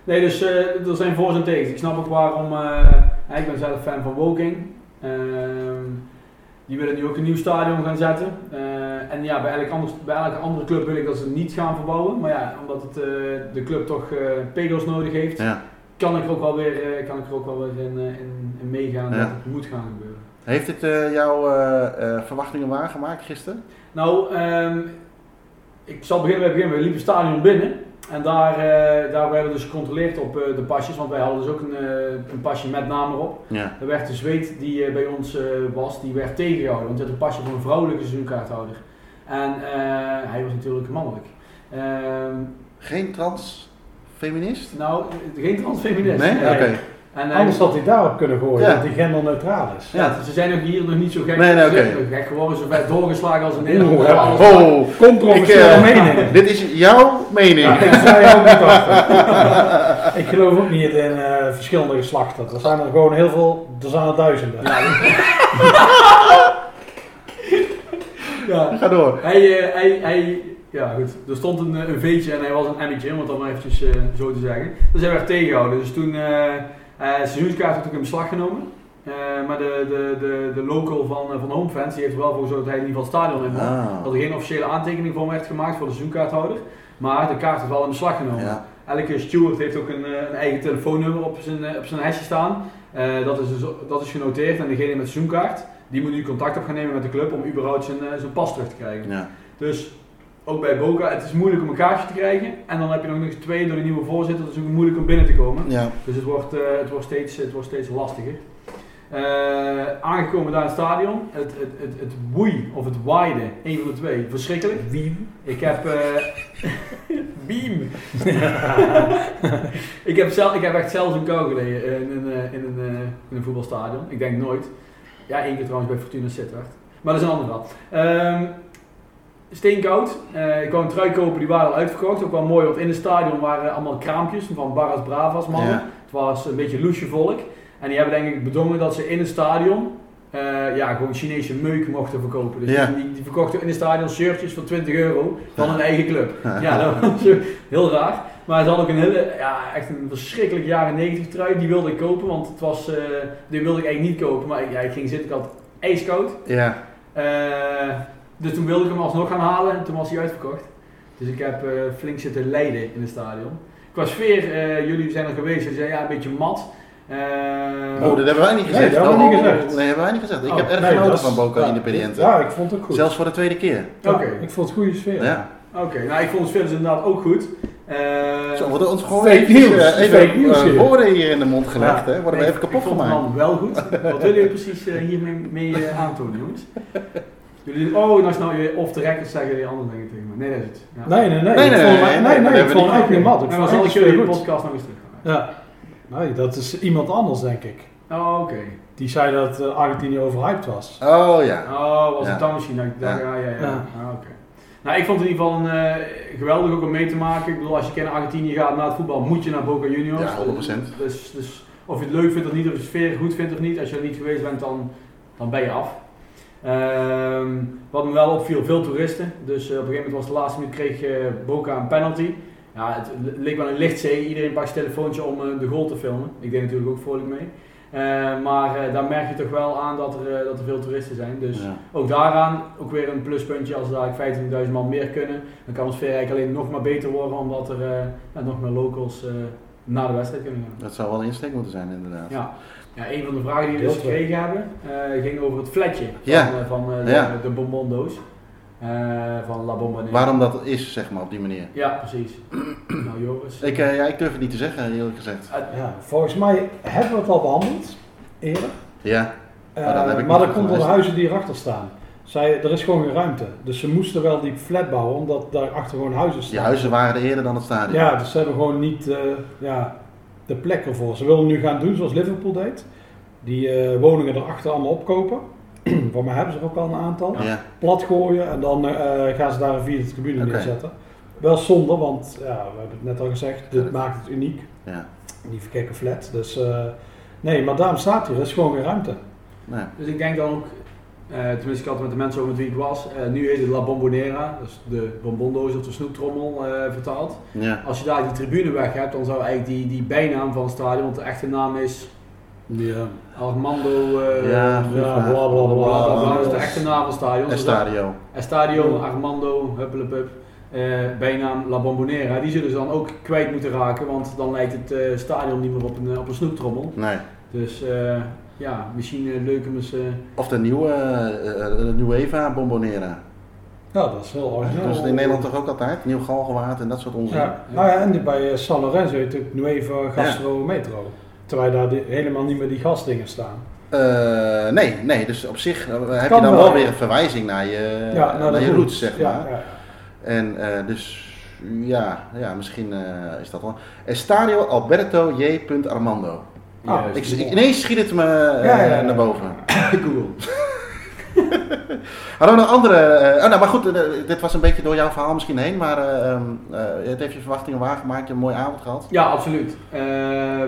[SPEAKER 3] Nee, dus eh, er zijn voor's en tegens. Ik snap ook waarom... eh, ik ben zelf fan van Woking. Ehm, die willen nu ook een nieuw stadion gaan zetten. Eh, en ja, bij elke, anders, bij elke andere club wil ik dat ze het niet gaan verbouwen. Maar ja, omdat het, de club toch pegels nodig heeft,
[SPEAKER 2] Ja.
[SPEAKER 3] kan ik er ook wel weer, kan ik er ook wel weer in, in, in meegaan
[SPEAKER 2] Ja.
[SPEAKER 3] dat het moet gaan gebeuren.
[SPEAKER 2] Heeft dit eh, jouw verwachtingen waargemaakt gisteren?
[SPEAKER 3] Nou, ehm, ik zal beginnen bij het begin. We liepen het stadion binnen. En daar, eh, daar werden we dus gecontroleerd op eh, de pasjes. Want wij hadden dus ook een, eh, een pasje met naam erop.
[SPEAKER 2] Ja.
[SPEAKER 3] Er werd de zweet die bij ons was, die werd tegengehouden. Want het had een pasje voor een vrouwelijke seizoenkaarthouder. En eh, hij was natuurlijk mannelijk. Ehm,
[SPEAKER 2] Geen trans feminist?
[SPEAKER 3] nou, geen transfeminist.
[SPEAKER 2] Nee?
[SPEAKER 3] Nee.
[SPEAKER 2] Oké.
[SPEAKER 3] En, eh,
[SPEAKER 1] Anders had hij daarop kunnen gooien,
[SPEAKER 2] Ja.
[SPEAKER 1] dat die genderneutraal is.
[SPEAKER 3] ja, ze zijn ook hier nog niet zo gek,
[SPEAKER 2] Nee, nee,
[SPEAKER 3] gek geworden, zo ver doorgeslagen als in Nederland.
[SPEAKER 1] Oeh, ja.
[SPEAKER 2] Oh,
[SPEAKER 1] Controversiële
[SPEAKER 2] Ik, eh,
[SPEAKER 1] meningen.
[SPEAKER 2] dit is jouw mening.
[SPEAKER 1] Ja, ik sta je ook niet. Ik geloof ook niet in eh, verschillende geslachten. Er zijn er gewoon heel veel, er zijn er duizenden.
[SPEAKER 3] Ja.
[SPEAKER 2] Ga door.
[SPEAKER 3] Hij, eh, hij, hij, ja goed, er stond een, een veetje en hij was een emmetje, om het dan maar eventjes eh, zo te zeggen. Dus hij werd tegengehouden. Dus toen, eh seizoenskaart werd ook in beslag genomen. Eh, maar de, de, de, de local van, eh, van Homefans, die heeft er wel voor gezorgd dat hij in ieder geval het stadion in.
[SPEAKER 2] Ah.
[SPEAKER 3] Dat er geen officiële aantekening voor werd gemaakt voor de seizoenkaarthouder. Maar de kaart werd wel in beslag genomen.
[SPEAKER 2] Ja.
[SPEAKER 3] Elke steward heeft ook een, eh, een eigen telefoonnummer op zijn, op zijn hesje staan. Dat, is dus, dat is genoteerd en degene met de seizoenkaart, die moet nu contact op gaan nemen met de club om überhaupt zijn, zijn pas terug te krijgen.
[SPEAKER 2] Ja.
[SPEAKER 3] Dus ook bij Boca, het is moeilijk om een kaartje te krijgen. En dan heb je nog eens twee door de nieuwe voorzitter, dus het is ook moeilijk om binnen te komen.
[SPEAKER 2] Ja.
[SPEAKER 3] Dus het wordt, eh, het wordt, steeds, het wordt steeds lastiger. Eh, aangekomen daar in het stadion, het, het, het, het woei of het waaide, een van de twee, verschrikkelijk.
[SPEAKER 1] Wie?
[SPEAKER 3] Ik heb. eh beam! ik, heb zelf, ik heb echt zelfs een kou gelegen in een, in, een, in een voetbalstadion. Ik denk nooit. Ja, één keer trouwens bij Fortuna Sittard. Maar dat is een ander verhaal. Ehm, steenkoud. Eh, ik wou een trui kopen, die waren al uitverkocht. Ook wel mooi, want in het stadion waren allemaal kraampjes van Barras Bravas mannen.
[SPEAKER 2] Ja.
[SPEAKER 3] Het was een beetje loesje volk. En die hebben denk ik bedongen dat ze in het stadion eh, ja, gewoon Chinese meuk mochten verkopen. Dus
[SPEAKER 2] Ja.
[SPEAKER 3] die, die verkochten in het stadion shirtjes voor 20 euro van hun eigen club.
[SPEAKER 2] Ja.
[SPEAKER 3] Dat was heel raar. Maar het had ook een hele, ja, echt een verschrikkelijk jaren 90 trui. Die wilde ik kopen, want het was, eh, die wilde ik eigenlijk niet kopen. Maar ik, ja, ik ging zitten, ik had ijskoud.
[SPEAKER 2] Ja.
[SPEAKER 3] Dus toen wilde ik hem alsnog gaan halen en toen was hij uitverkocht. Dus ik heb eh, flink zitten lijden in het stadion. Qua sfeer, eh, jullie zijn er geweest, jullie zeiden ja, een beetje mat. Eh,
[SPEAKER 2] Oh, dat hebben wij niet
[SPEAKER 1] Nee,
[SPEAKER 2] gezegd.
[SPEAKER 1] dat hebben
[SPEAKER 2] Oh,
[SPEAKER 1] niet gezegd.
[SPEAKER 2] Nee, hebben wij niet gezegd. Ik
[SPEAKER 1] Oh,
[SPEAKER 2] heb erg
[SPEAKER 1] nee,
[SPEAKER 2] genoten
[SPEAKER 1] is-
[SPEAKER 2] van Boca
[SPEAKER 1] ja,
[SPEAKER 2] Independiente.
[SPEAKER 1] Ja, ik vond het ook goed.
[SPEAKER 2] Zelfs voor de tweede keer.
[SPEAKER 1] Ja,
[SPEAKER 3] Oké.
[SPEAKER 1] Ik vond het goede sfeer.
[SPEAKER 2] Ja.
[SPEAKER 3] Oké, nou ik vond het sfeer dus inderdaad ook goed. Eh,
[SPEAKER 2] Zo worden ons gewoon
[SPEAKER 1] Fake nieuws.
[SPEAKER 2] even
[SPEAKER 1] Fake nieuws hier.
[SPEAKER 2] woorden hier in de mond gelegd.
[SPEAKER 1] Ja.
[SPEAKER 2] Hè? Worden
[SPEAKER 3] nee,
[SPEAKER 2] we even kapot
[SPEAKER 3] ik vond het
[SPEAKER 2] gemaakt.
[SPEAKER 3] wel goed. Wat willen jullie precies hiermee mee, aantonen, jongens? Jullie, oh, nou snel je off the record zeggen jullie andere dingen tegen me. Nee, dat is het. Ja.
[SPEAKER 1] Nee, nee, nee.
[SPEAKER 2] Nee,
[SPEAKER 1] Ik
[SPEAKER 2] nee,
[SPEAKER 1] vond
[SPEAKER 2] nee,
[SPEAKER 1] hem-
[SPEAKER 2] nee,
[SPEAKER 1] nee,
[SPEAKER 2] nee,
[SPEAKER 1] nee,
[SPEAKER 2] dat
[SPEAKER 1] ik vond hem
[SPEAKER 2] hebben we
[SPEAKER 1] eigenlijk niet mat. Ik
[SPEAKER 3] En
[SPEAKER 1] vond
[SPEAKER 3] dan
[SPEAKER 1] het
[SPEAKER 3] zal ik jullie de
[SPEAKER 1] goed.
[SPEAKER 3] podcast nog eens terug gaan.
[SPEAKER 1] Ja. Nee, dat is iemand anders, denk ik.
[SPEAKER 3] Oh, oké.
[SPEAKER 1] Die zei dat eh, Argentinië overhyped was.
[SPEAKER 2] Oh ja.
[SPEAKER 3] Oh, was
[SPEAKER 2] Ja.
[SPEAKER 3] het dan misschien? dat ik dacht,
[SPEAKER 2] Ja.
[SPEAKER 3] Ja, ja, ja.
[SPEAKER 1] Ja.
[SPEAKER 3] Ah, oké. Nou, ik vond het in ieder geval een, eh, geweldig ook om mee te maken. Ik bedoel, als je naar Argentinië gaat na het voetbal, moet je naar Boca Juniors.
[SPEAKER 2] Ja, 100%.
[SPEAKER 3] Dus, dus of je het leuk vindt of niet, of je de sfeer goed vindt of niet, als je er niet geweest bent, dan, dan ben je af. Ehm, wat me wel opviel, veel toeristen. Dus eh, op een gegeven moment was de laatste minuut kreeg eh, Boca een penalty. Ja, het leek wel een lichtzee. Iedereen pakt zijn telefoontje om eh, de goal te filmen. Ik deed natuurlijk ook vrolijk mee. Eh, maar daar merk je toch wel aan dat er, dat er veel toeristen zijn. Dus
[SPEAKER 2] Ja.
[SPEAKER 3] ook daaraan, ook weer een pluspuntje als daar 25.000 man meer kunnen. Dan kan sfeer eigenlijk alleen nog maar beter worden, omdat er nog meer locals naar de wedstrijd kunnen gaan.
[SPEAKER 2] Dat zou wel een insteek moeten zijn inderdaad.
[SPEAKER 3] Ja. Ja, een van de vragen die we dus gekregen hebben, eh, ging over het fletje van,
[SPEAKER 2] Ja.
[SPEAKER 3] eh, van eh, de,
[SPEAKER 2] Ja.
[SPEAKER 3] de eh, van La Bombonera.
[SPEAKER 2] Waarom dat is, zeg maar, op die manier.
[SPEAKER 3] Ja, precies. nou Joris.
[SPEAKER 2] Ik, eh, ja, ik durf het niet te zeggen, eerlijk gezegd.
[SPEAKER 1] Ja, volgens mij hebben we het al behandeld, eerder.
[SPEAKER 2] Ja.
[SPEAKER 1] Eh,
[SPEAKER 2] Maar ik
[SPEAKER 1] maar dat komt door de huizen die erachter staan. Zij, er is gewoon geen ruimte. Dus ze moesten wel die flat bouwen, omdat daarachter gewoon huizen staan.
[SPEAKER 2] Die huizen waren er eerder dan het stadion.
[SPEAKER 1] Ja, dus ze hebben gewoon niet eh, ja, de plek ervoor. Ze willen nu gaan doen zoals Liverpool deed. Die eh, woningen erachter allemaal opkopen. Voor mij hebben ze er ook al een aantal.
[SPEAKER 2] Ja.
[SPEAKER 1] Plat gooien en dan eh, gaan ze daar een vierde tribune neerzetten. Wel zonde, want ja, we hebben het net al gezegd, dit maakt het uniek.
[SPEAKER 2] ja.
[SPEAKER 1] Die verkekken flat. Dus eh, nee, maar daarom staat hier, er is gewoon geen ruimte.
[SPEAKER 2] Nee.
[SPEAKER 3] Dus ik denk dan ook, tenminste ik had het met de mensen over met wie ik was, eh, nu heet het La Bombonera, dus de bonbondoos of de snoeptrommel eh, vertaald.
[SPEAKER 2] Ja.
[SPEAKER 3] Als je daar die tribune weg hebt, dan zou eigenlijk die, die bijnaam van het stadion, want de echte naam is
[SPEAKER 1] Ja.
[SPEAKER 3] Armando, eh
[SPEAKER 2] Ja,
[SPEAKER 1] bla, bla, bla,
[SPEAKER 3] dat is de echte naam van het stadion. Dus
[SPEAKER 2] Estadio.
[SPEAKER 3] Estadio,
[SPEAKER 1] Ja.
[SPEAKER 3] Armando, huppelepup, eh bijnaam La Bombonera. Die zullen ze dan ook kwijt moeten raken, want dan lijkt het eh, stadion niet meer op een, eh, op een snoeptrommel.
[SPEAKER 2] Nee.
[SPEAKER 3] Dus eh, ja, misschien eh, leuk om eens... eh,
[SPEAKER 2] Of de nieuwe, eh, de Nueva Bombonera.
[SPEAKER 1] Ja, dat is heel origineel.
[SPEAKER 2] Dat is in Nederland toch ook altijd? Nieuw Galgenwaard en dat soort onzin.
[SPEAKER 1] Ja, nou ja, en die bij San Lorenzo heet het nu even Gastro Metro. Terwijl daar die- helemaal niet meer die gasdingen staan.
[SPEAKER 2] Eh, nee, nee, dus op zich heb
[SPEAKER 1] Kan
[SPEAKER 2] je dan
[SPEAKER 1] wel,
[SPEAKER 2] weer een verwijzing naar je,
[SPEAKER 1] ja,
[SPEAKER 2] naar
[SPEAKER 1] de
[SPEAKER 2] je
[SPEAKER 1] roots.
[SPEAKER 2] roots, zeg maar.
[SPEAKER 1] ja, ja.
[SPEAKER 2] En eh, dus, ja, ja misschien eh, is dat wel. Estadio Alberto J. Armando.
[SPEAKER 1] Ah.
[SPEAKER 2] Ik, ik- ineens schiet het me eh, naar boven.
[SPEAKER 3] Google.
[SPEAKER 2] Hadden we nog andere... eh, oh, nou, maar goed, eh, dit was een beetje door jouw verhaal misschien heen, maar eh, ehm, eh, het heeft je verwachtingen waargemaakt. Je hebt een mooie avond gehad.
[SPEAKER 3] Ja, absoluut.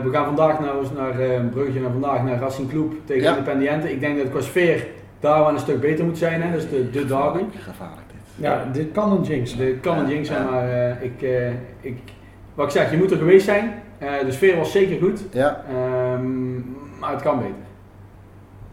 [SPEAKER 3] We gaan vandaag nou eens naar een bruggetje naar vandaag naar Racing Club tegen
[SPEAKER 2] Ja.
[SPEAKER 3] Independiente. Ik denk dat qua sfeer daar wel een stuk beter moet zijn. Hè? Dus de, de derby.
[SPEAKER 2] Gevaarlijk dit.
[SPEAKER 1] Ja, dit kan een jinx.
[SPEAKER 3] De kan een jinx zijn, maar ik, ik, wat ik zeg, je moet er geweest zijn. Eh, de sfeer was zeker goed.
[SPEAKER 2] Ja,
[SPEAKER 3] Ehm, maar het kan beter.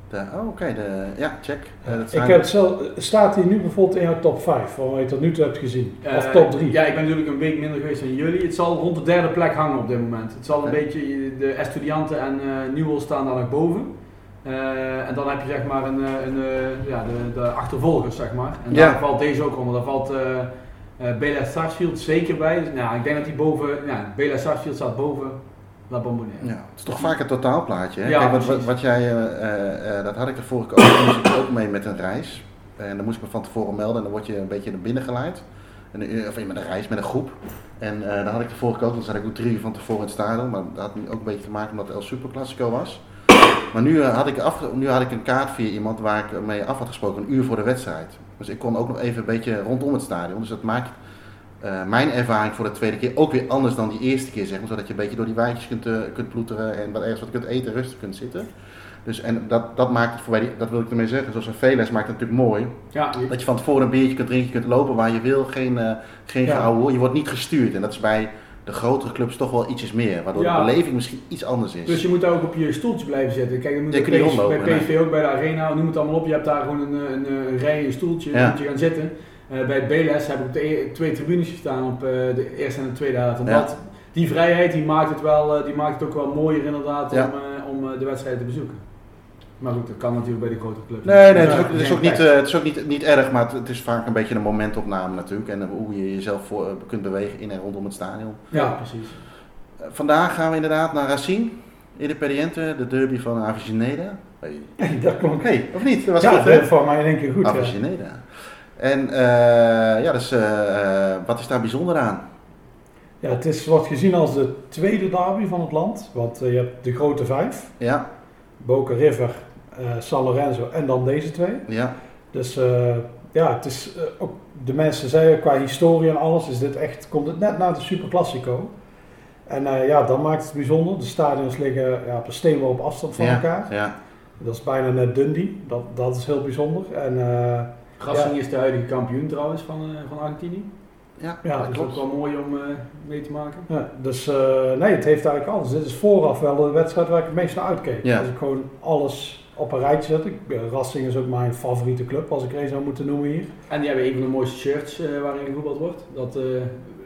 [SPEAKER 2] de, oh, oké, de, ja, check. Eh, dat
[SPEAKER 1] Ik heb zelf, staat hij nu bijvoorbeeld in jouw top 5, van wat je tot nu toe hebt gezien? of
[SPEAKER 3] Eh,
[SPEAKER 1] top 3?
[SPEAKER 3] Ja, ik ben natuurlijk een week minder geweest dan jullie. Het zal rond de derde plek hangen op dit moment. Het zal een beetje, de Estudianten en eh Newell staan daar nog boven. Eh, en dan heb je zeg maar een, eh, een, eh, ja, de, de achtervolgers zeg maar. En
[SPEAKER 2] Ja.
[SPEAKER 3] daar valt deze ook onder. Daar valt eh eh Bela Sarsfield zeker bij. Dus, nou, ik denk dat hij boven, ja, Bela Sarsfield staat boven La Bombonera.
[SPEAKER 2] Ja, het is toch vaak een totaalplaatje. Hè?
[SPEAKER 3] Ja,
[SPEAKER 2] Kijk, wat, wat, jij, eh, eh, dat had ik de vorige keer ook, moest ik ook mee met een reis. En dan moest ik me van tevoren melden en dan word je een beetje naar binnen geleid. En, of met een reis, met een groep. En dan had ik de vorige keer ook, dan zat ik ook drie uur van tevoren in het stadion. Maar dat had ook een beetje te maken omdat El Super Classico was. Maar nu, had ik af, nu had ik een kaart via iemand waar ik mee af had gesproken, een uur voor de wedstrijd. Dus ik kon ook nog even een beetje rondom het stadion. Dus dat maakt eh, mijn ervaring voor de tweede keer ook weer anders dan die eerste keer, zeg maar. Zodat je een beetje door die wijntjes kunt, eh, kunt ploeteren en wat ergens wat kunt eten, rustig kunt zitten. Dus en dat, dat maakt het voor mij, dat wil ik ermee zeggen, zoals een veles maakt het natuurlijk mooi.
[SPEAKER 3] Ja,
[SPEAKER 2] Dat je van tevoren een biertje kunt drinken, je kunt lopen waar je wil, geen, eh geen
[SPEAKER 1] Ja.
[SPEAKER 2] hoor. Je wordt niet gestuurd en dat is bij de grotere clubs toch wel ietsjes meer. Waardoor
[SPEAKER 3] Ja.
[SPEAKER 2] de beleving misschien iets anders is.
[SPEAKER 3] Dus je moet daar ook op je stoeltje blijven zitten. Kijk, dat moet
[SPEAKER 2] Je
[SPEAKER 3] bij PSV
[SPEAKER 2] rondlopen,
[SPEAKER 3] bij ook bij de arena, noem het allemaal op. Je hebt daar gewoon een, eh, een, een rij, een stoeltje,
[SPEAKER 2] Ja.
[SPEAKER 3] moet je gaan zitten. Eh, bij het BLS heb ik op de e- twee tribunes gestaan op eh, de eerste en de tweede helft. Omdat die vrijheid die maakt, het wel, eh, die maakt het ook wel mooier inderdaad om, eh, om eh, de wedstrijd te bezoeken. Maar goed, dat kan natuurlijk bij de grotere clubs.
[SPEAKER 2] Nee, nee, het is
[SPEAKER 3] Ja,
[SPEAKER 2] ook, het is
[SPEAKER 3] geen
[SPEAKER 2] ook, niet, eh, het is ook niet, niet erg, maar het, is vaak een beetje een momentopname natuurlijk. En eh, hoe je jezelf voor, eh, kunt bewegen in en rondom het stadion.
[SPEAKER 3] Ja, precies.
[SPEAKER 2] Vandaag gaan we inderdaad naar Racine, Independiente, de derby van Aviceneda. Hey.
[SPEAKER 1] dat klonk.
[SPEAKER 2] hey, of niet? Dat was
[SPEAKER 1] Ja, dat voor mij in één keer goed. ja.
[SPEAKER 2] Aviceneda. En ja, dus wat is daar bijzonder aan?
[SPEAKER 1] Ja, het is, wordt gezien als de tweede derby van het land. Want je hebt de grote vijf.
[SPEAKER 2] Ja,
[SPEAKER 1] Boca River, San Lorenzo en dan deze twee.
[SPEAKER 2] ja,
[SPEAKER 1] Dus eh, ja, het is eh, ook de mensen zeiden qua historie en alles, is dit echt, komt het net na de Super Classico. En eh, ja, dat maakt het bijzonder. De stadions liggen ja, op een steenworp afstand van
[SPEAKER 2] ja,
[SPEAKER 1] elkaar.
[SPEAKER 2] ja.
[SPEAKER 1] Dat is bijna net Dundee. Dat, dat is heel bijzonder. En eh,
[SPEAKER 3] Racing
[SPEAKER 1] Ja.
[SPEAKER 3] is de huidige kampioen trouwens van, eh, van Argentinië.
[SPEAKER 2] Ja,
[SPEAKER 1] Ja,
[SPEAKER 2] dat
[SPEAKER 3] Dat is ook wel mooi om eh, mee te maken.
[SPEAKER 1] ja, dus eh, nee, het heeft eigenlijk alles. Dit is vooraf wel de wedstrijd waar ik het meest naar uitkeek.
[SPEAKER 2] Ja.
[SPEAKER 1] Als ik gewoon alles op een rijtje zet. Ik, eh, Racing is ook mijn favoriete club, als ik er een zou moeten noemen hier.
[SPEAKER 3] En die hebben een van de mooiste shirts eh, waarin gevoetbald wordt. Dat eh,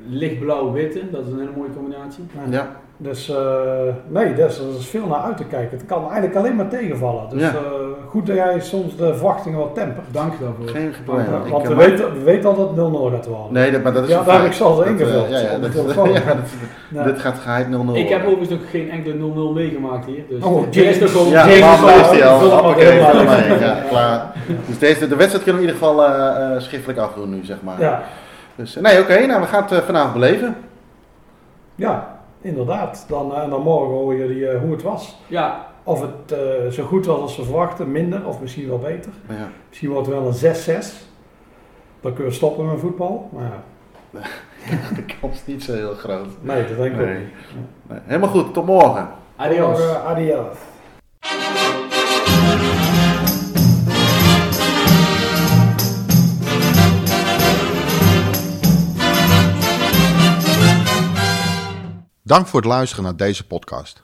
[SPEAKER 3] lichtblauw-witte, dat is een hele mooie combinatie.
[SPEAKER 2] Ja,
[SPEAKER 1] Dus eh, nee, dus, er is veel naar uit te kijken. Het kan eigenlijk alleen maar tegenvallen. Dus
[SPEAKER 2] Ja.
[SPEAKER 1] Eh, goed dat jij soms de verwachtingen wat tempert.
[SPEAKER 3] Dank je daarvoor.
[SPEAKER 2] geen
[SPEAKER 1] Want,
[SPEAKER 2] probleem.
[SPEAKER 1] eh,
[SPEAKER 2] Ik,
[SPEAKER 1] want
[SPEAKER 2] eh,
[SPEAKER 1] we,
[SPEAKER 2] maar-
[SPEAKER 1] weten, we weten al dat het 0-0 gaat worden.
[SPEAKER 2] Nee, dat, maar dat is
[SPEAKER 1] Ja, daar heb ik zelfs
[SPEAKER 2] Dat,
[SPEAKER 1] ingevuld.
[SPEAKER 2] eh, ja, ja,
[SPEAKER 1] Op
[SPEAKER 2] dat, ja, dit gaat geheid 0-0
[SPEAKER 3] Ik heb overigens nog geen enkele 0-0 meegemaakt hier. Dus
[SPEAKER 1] Oh,
[SPEAKER 3] dit is toch gewoon...
[SPEAKER 2] Ja, heeft hij al. Ja, klaar. Dus deze, de wedstrijd kunnen we in ieder geval eh, eh, schriftelijk afdoen nu, zeg maar.
[SPEAKER 1] Ja,
[SPEAKER 2] Dus, eh, nee, oké, nou we gaan het eh, vanavond beleven.
[SPEAKER 1] ja, inderdaad. Dan, eh, en dan morgen hoor je eh, hoe het was.
[SPEAKER 3] Ja,
[SPEAKER 1] Of het eh, zo goed was als we verwachten, minder of misschien wel beter.
[SPEAKER 2] Ja.
[SPEAKER 1] Misschien wordt het wel een 6-6. Dan kunnen we stoppen met voetbal. Maar ja,
[SPEAKER 2] De kans is niet zo heel groot.
[SPEAKER 1] nee, dat denk ik ook niet.
[SPEAKER 2] Nee, helemaal goed, tot morgen.
[SPEAKER 3] adios.
[SPEAKER 1] Morgen, adios.
[SPEAKER 4] Dank voor het luisteren naar deze podcast.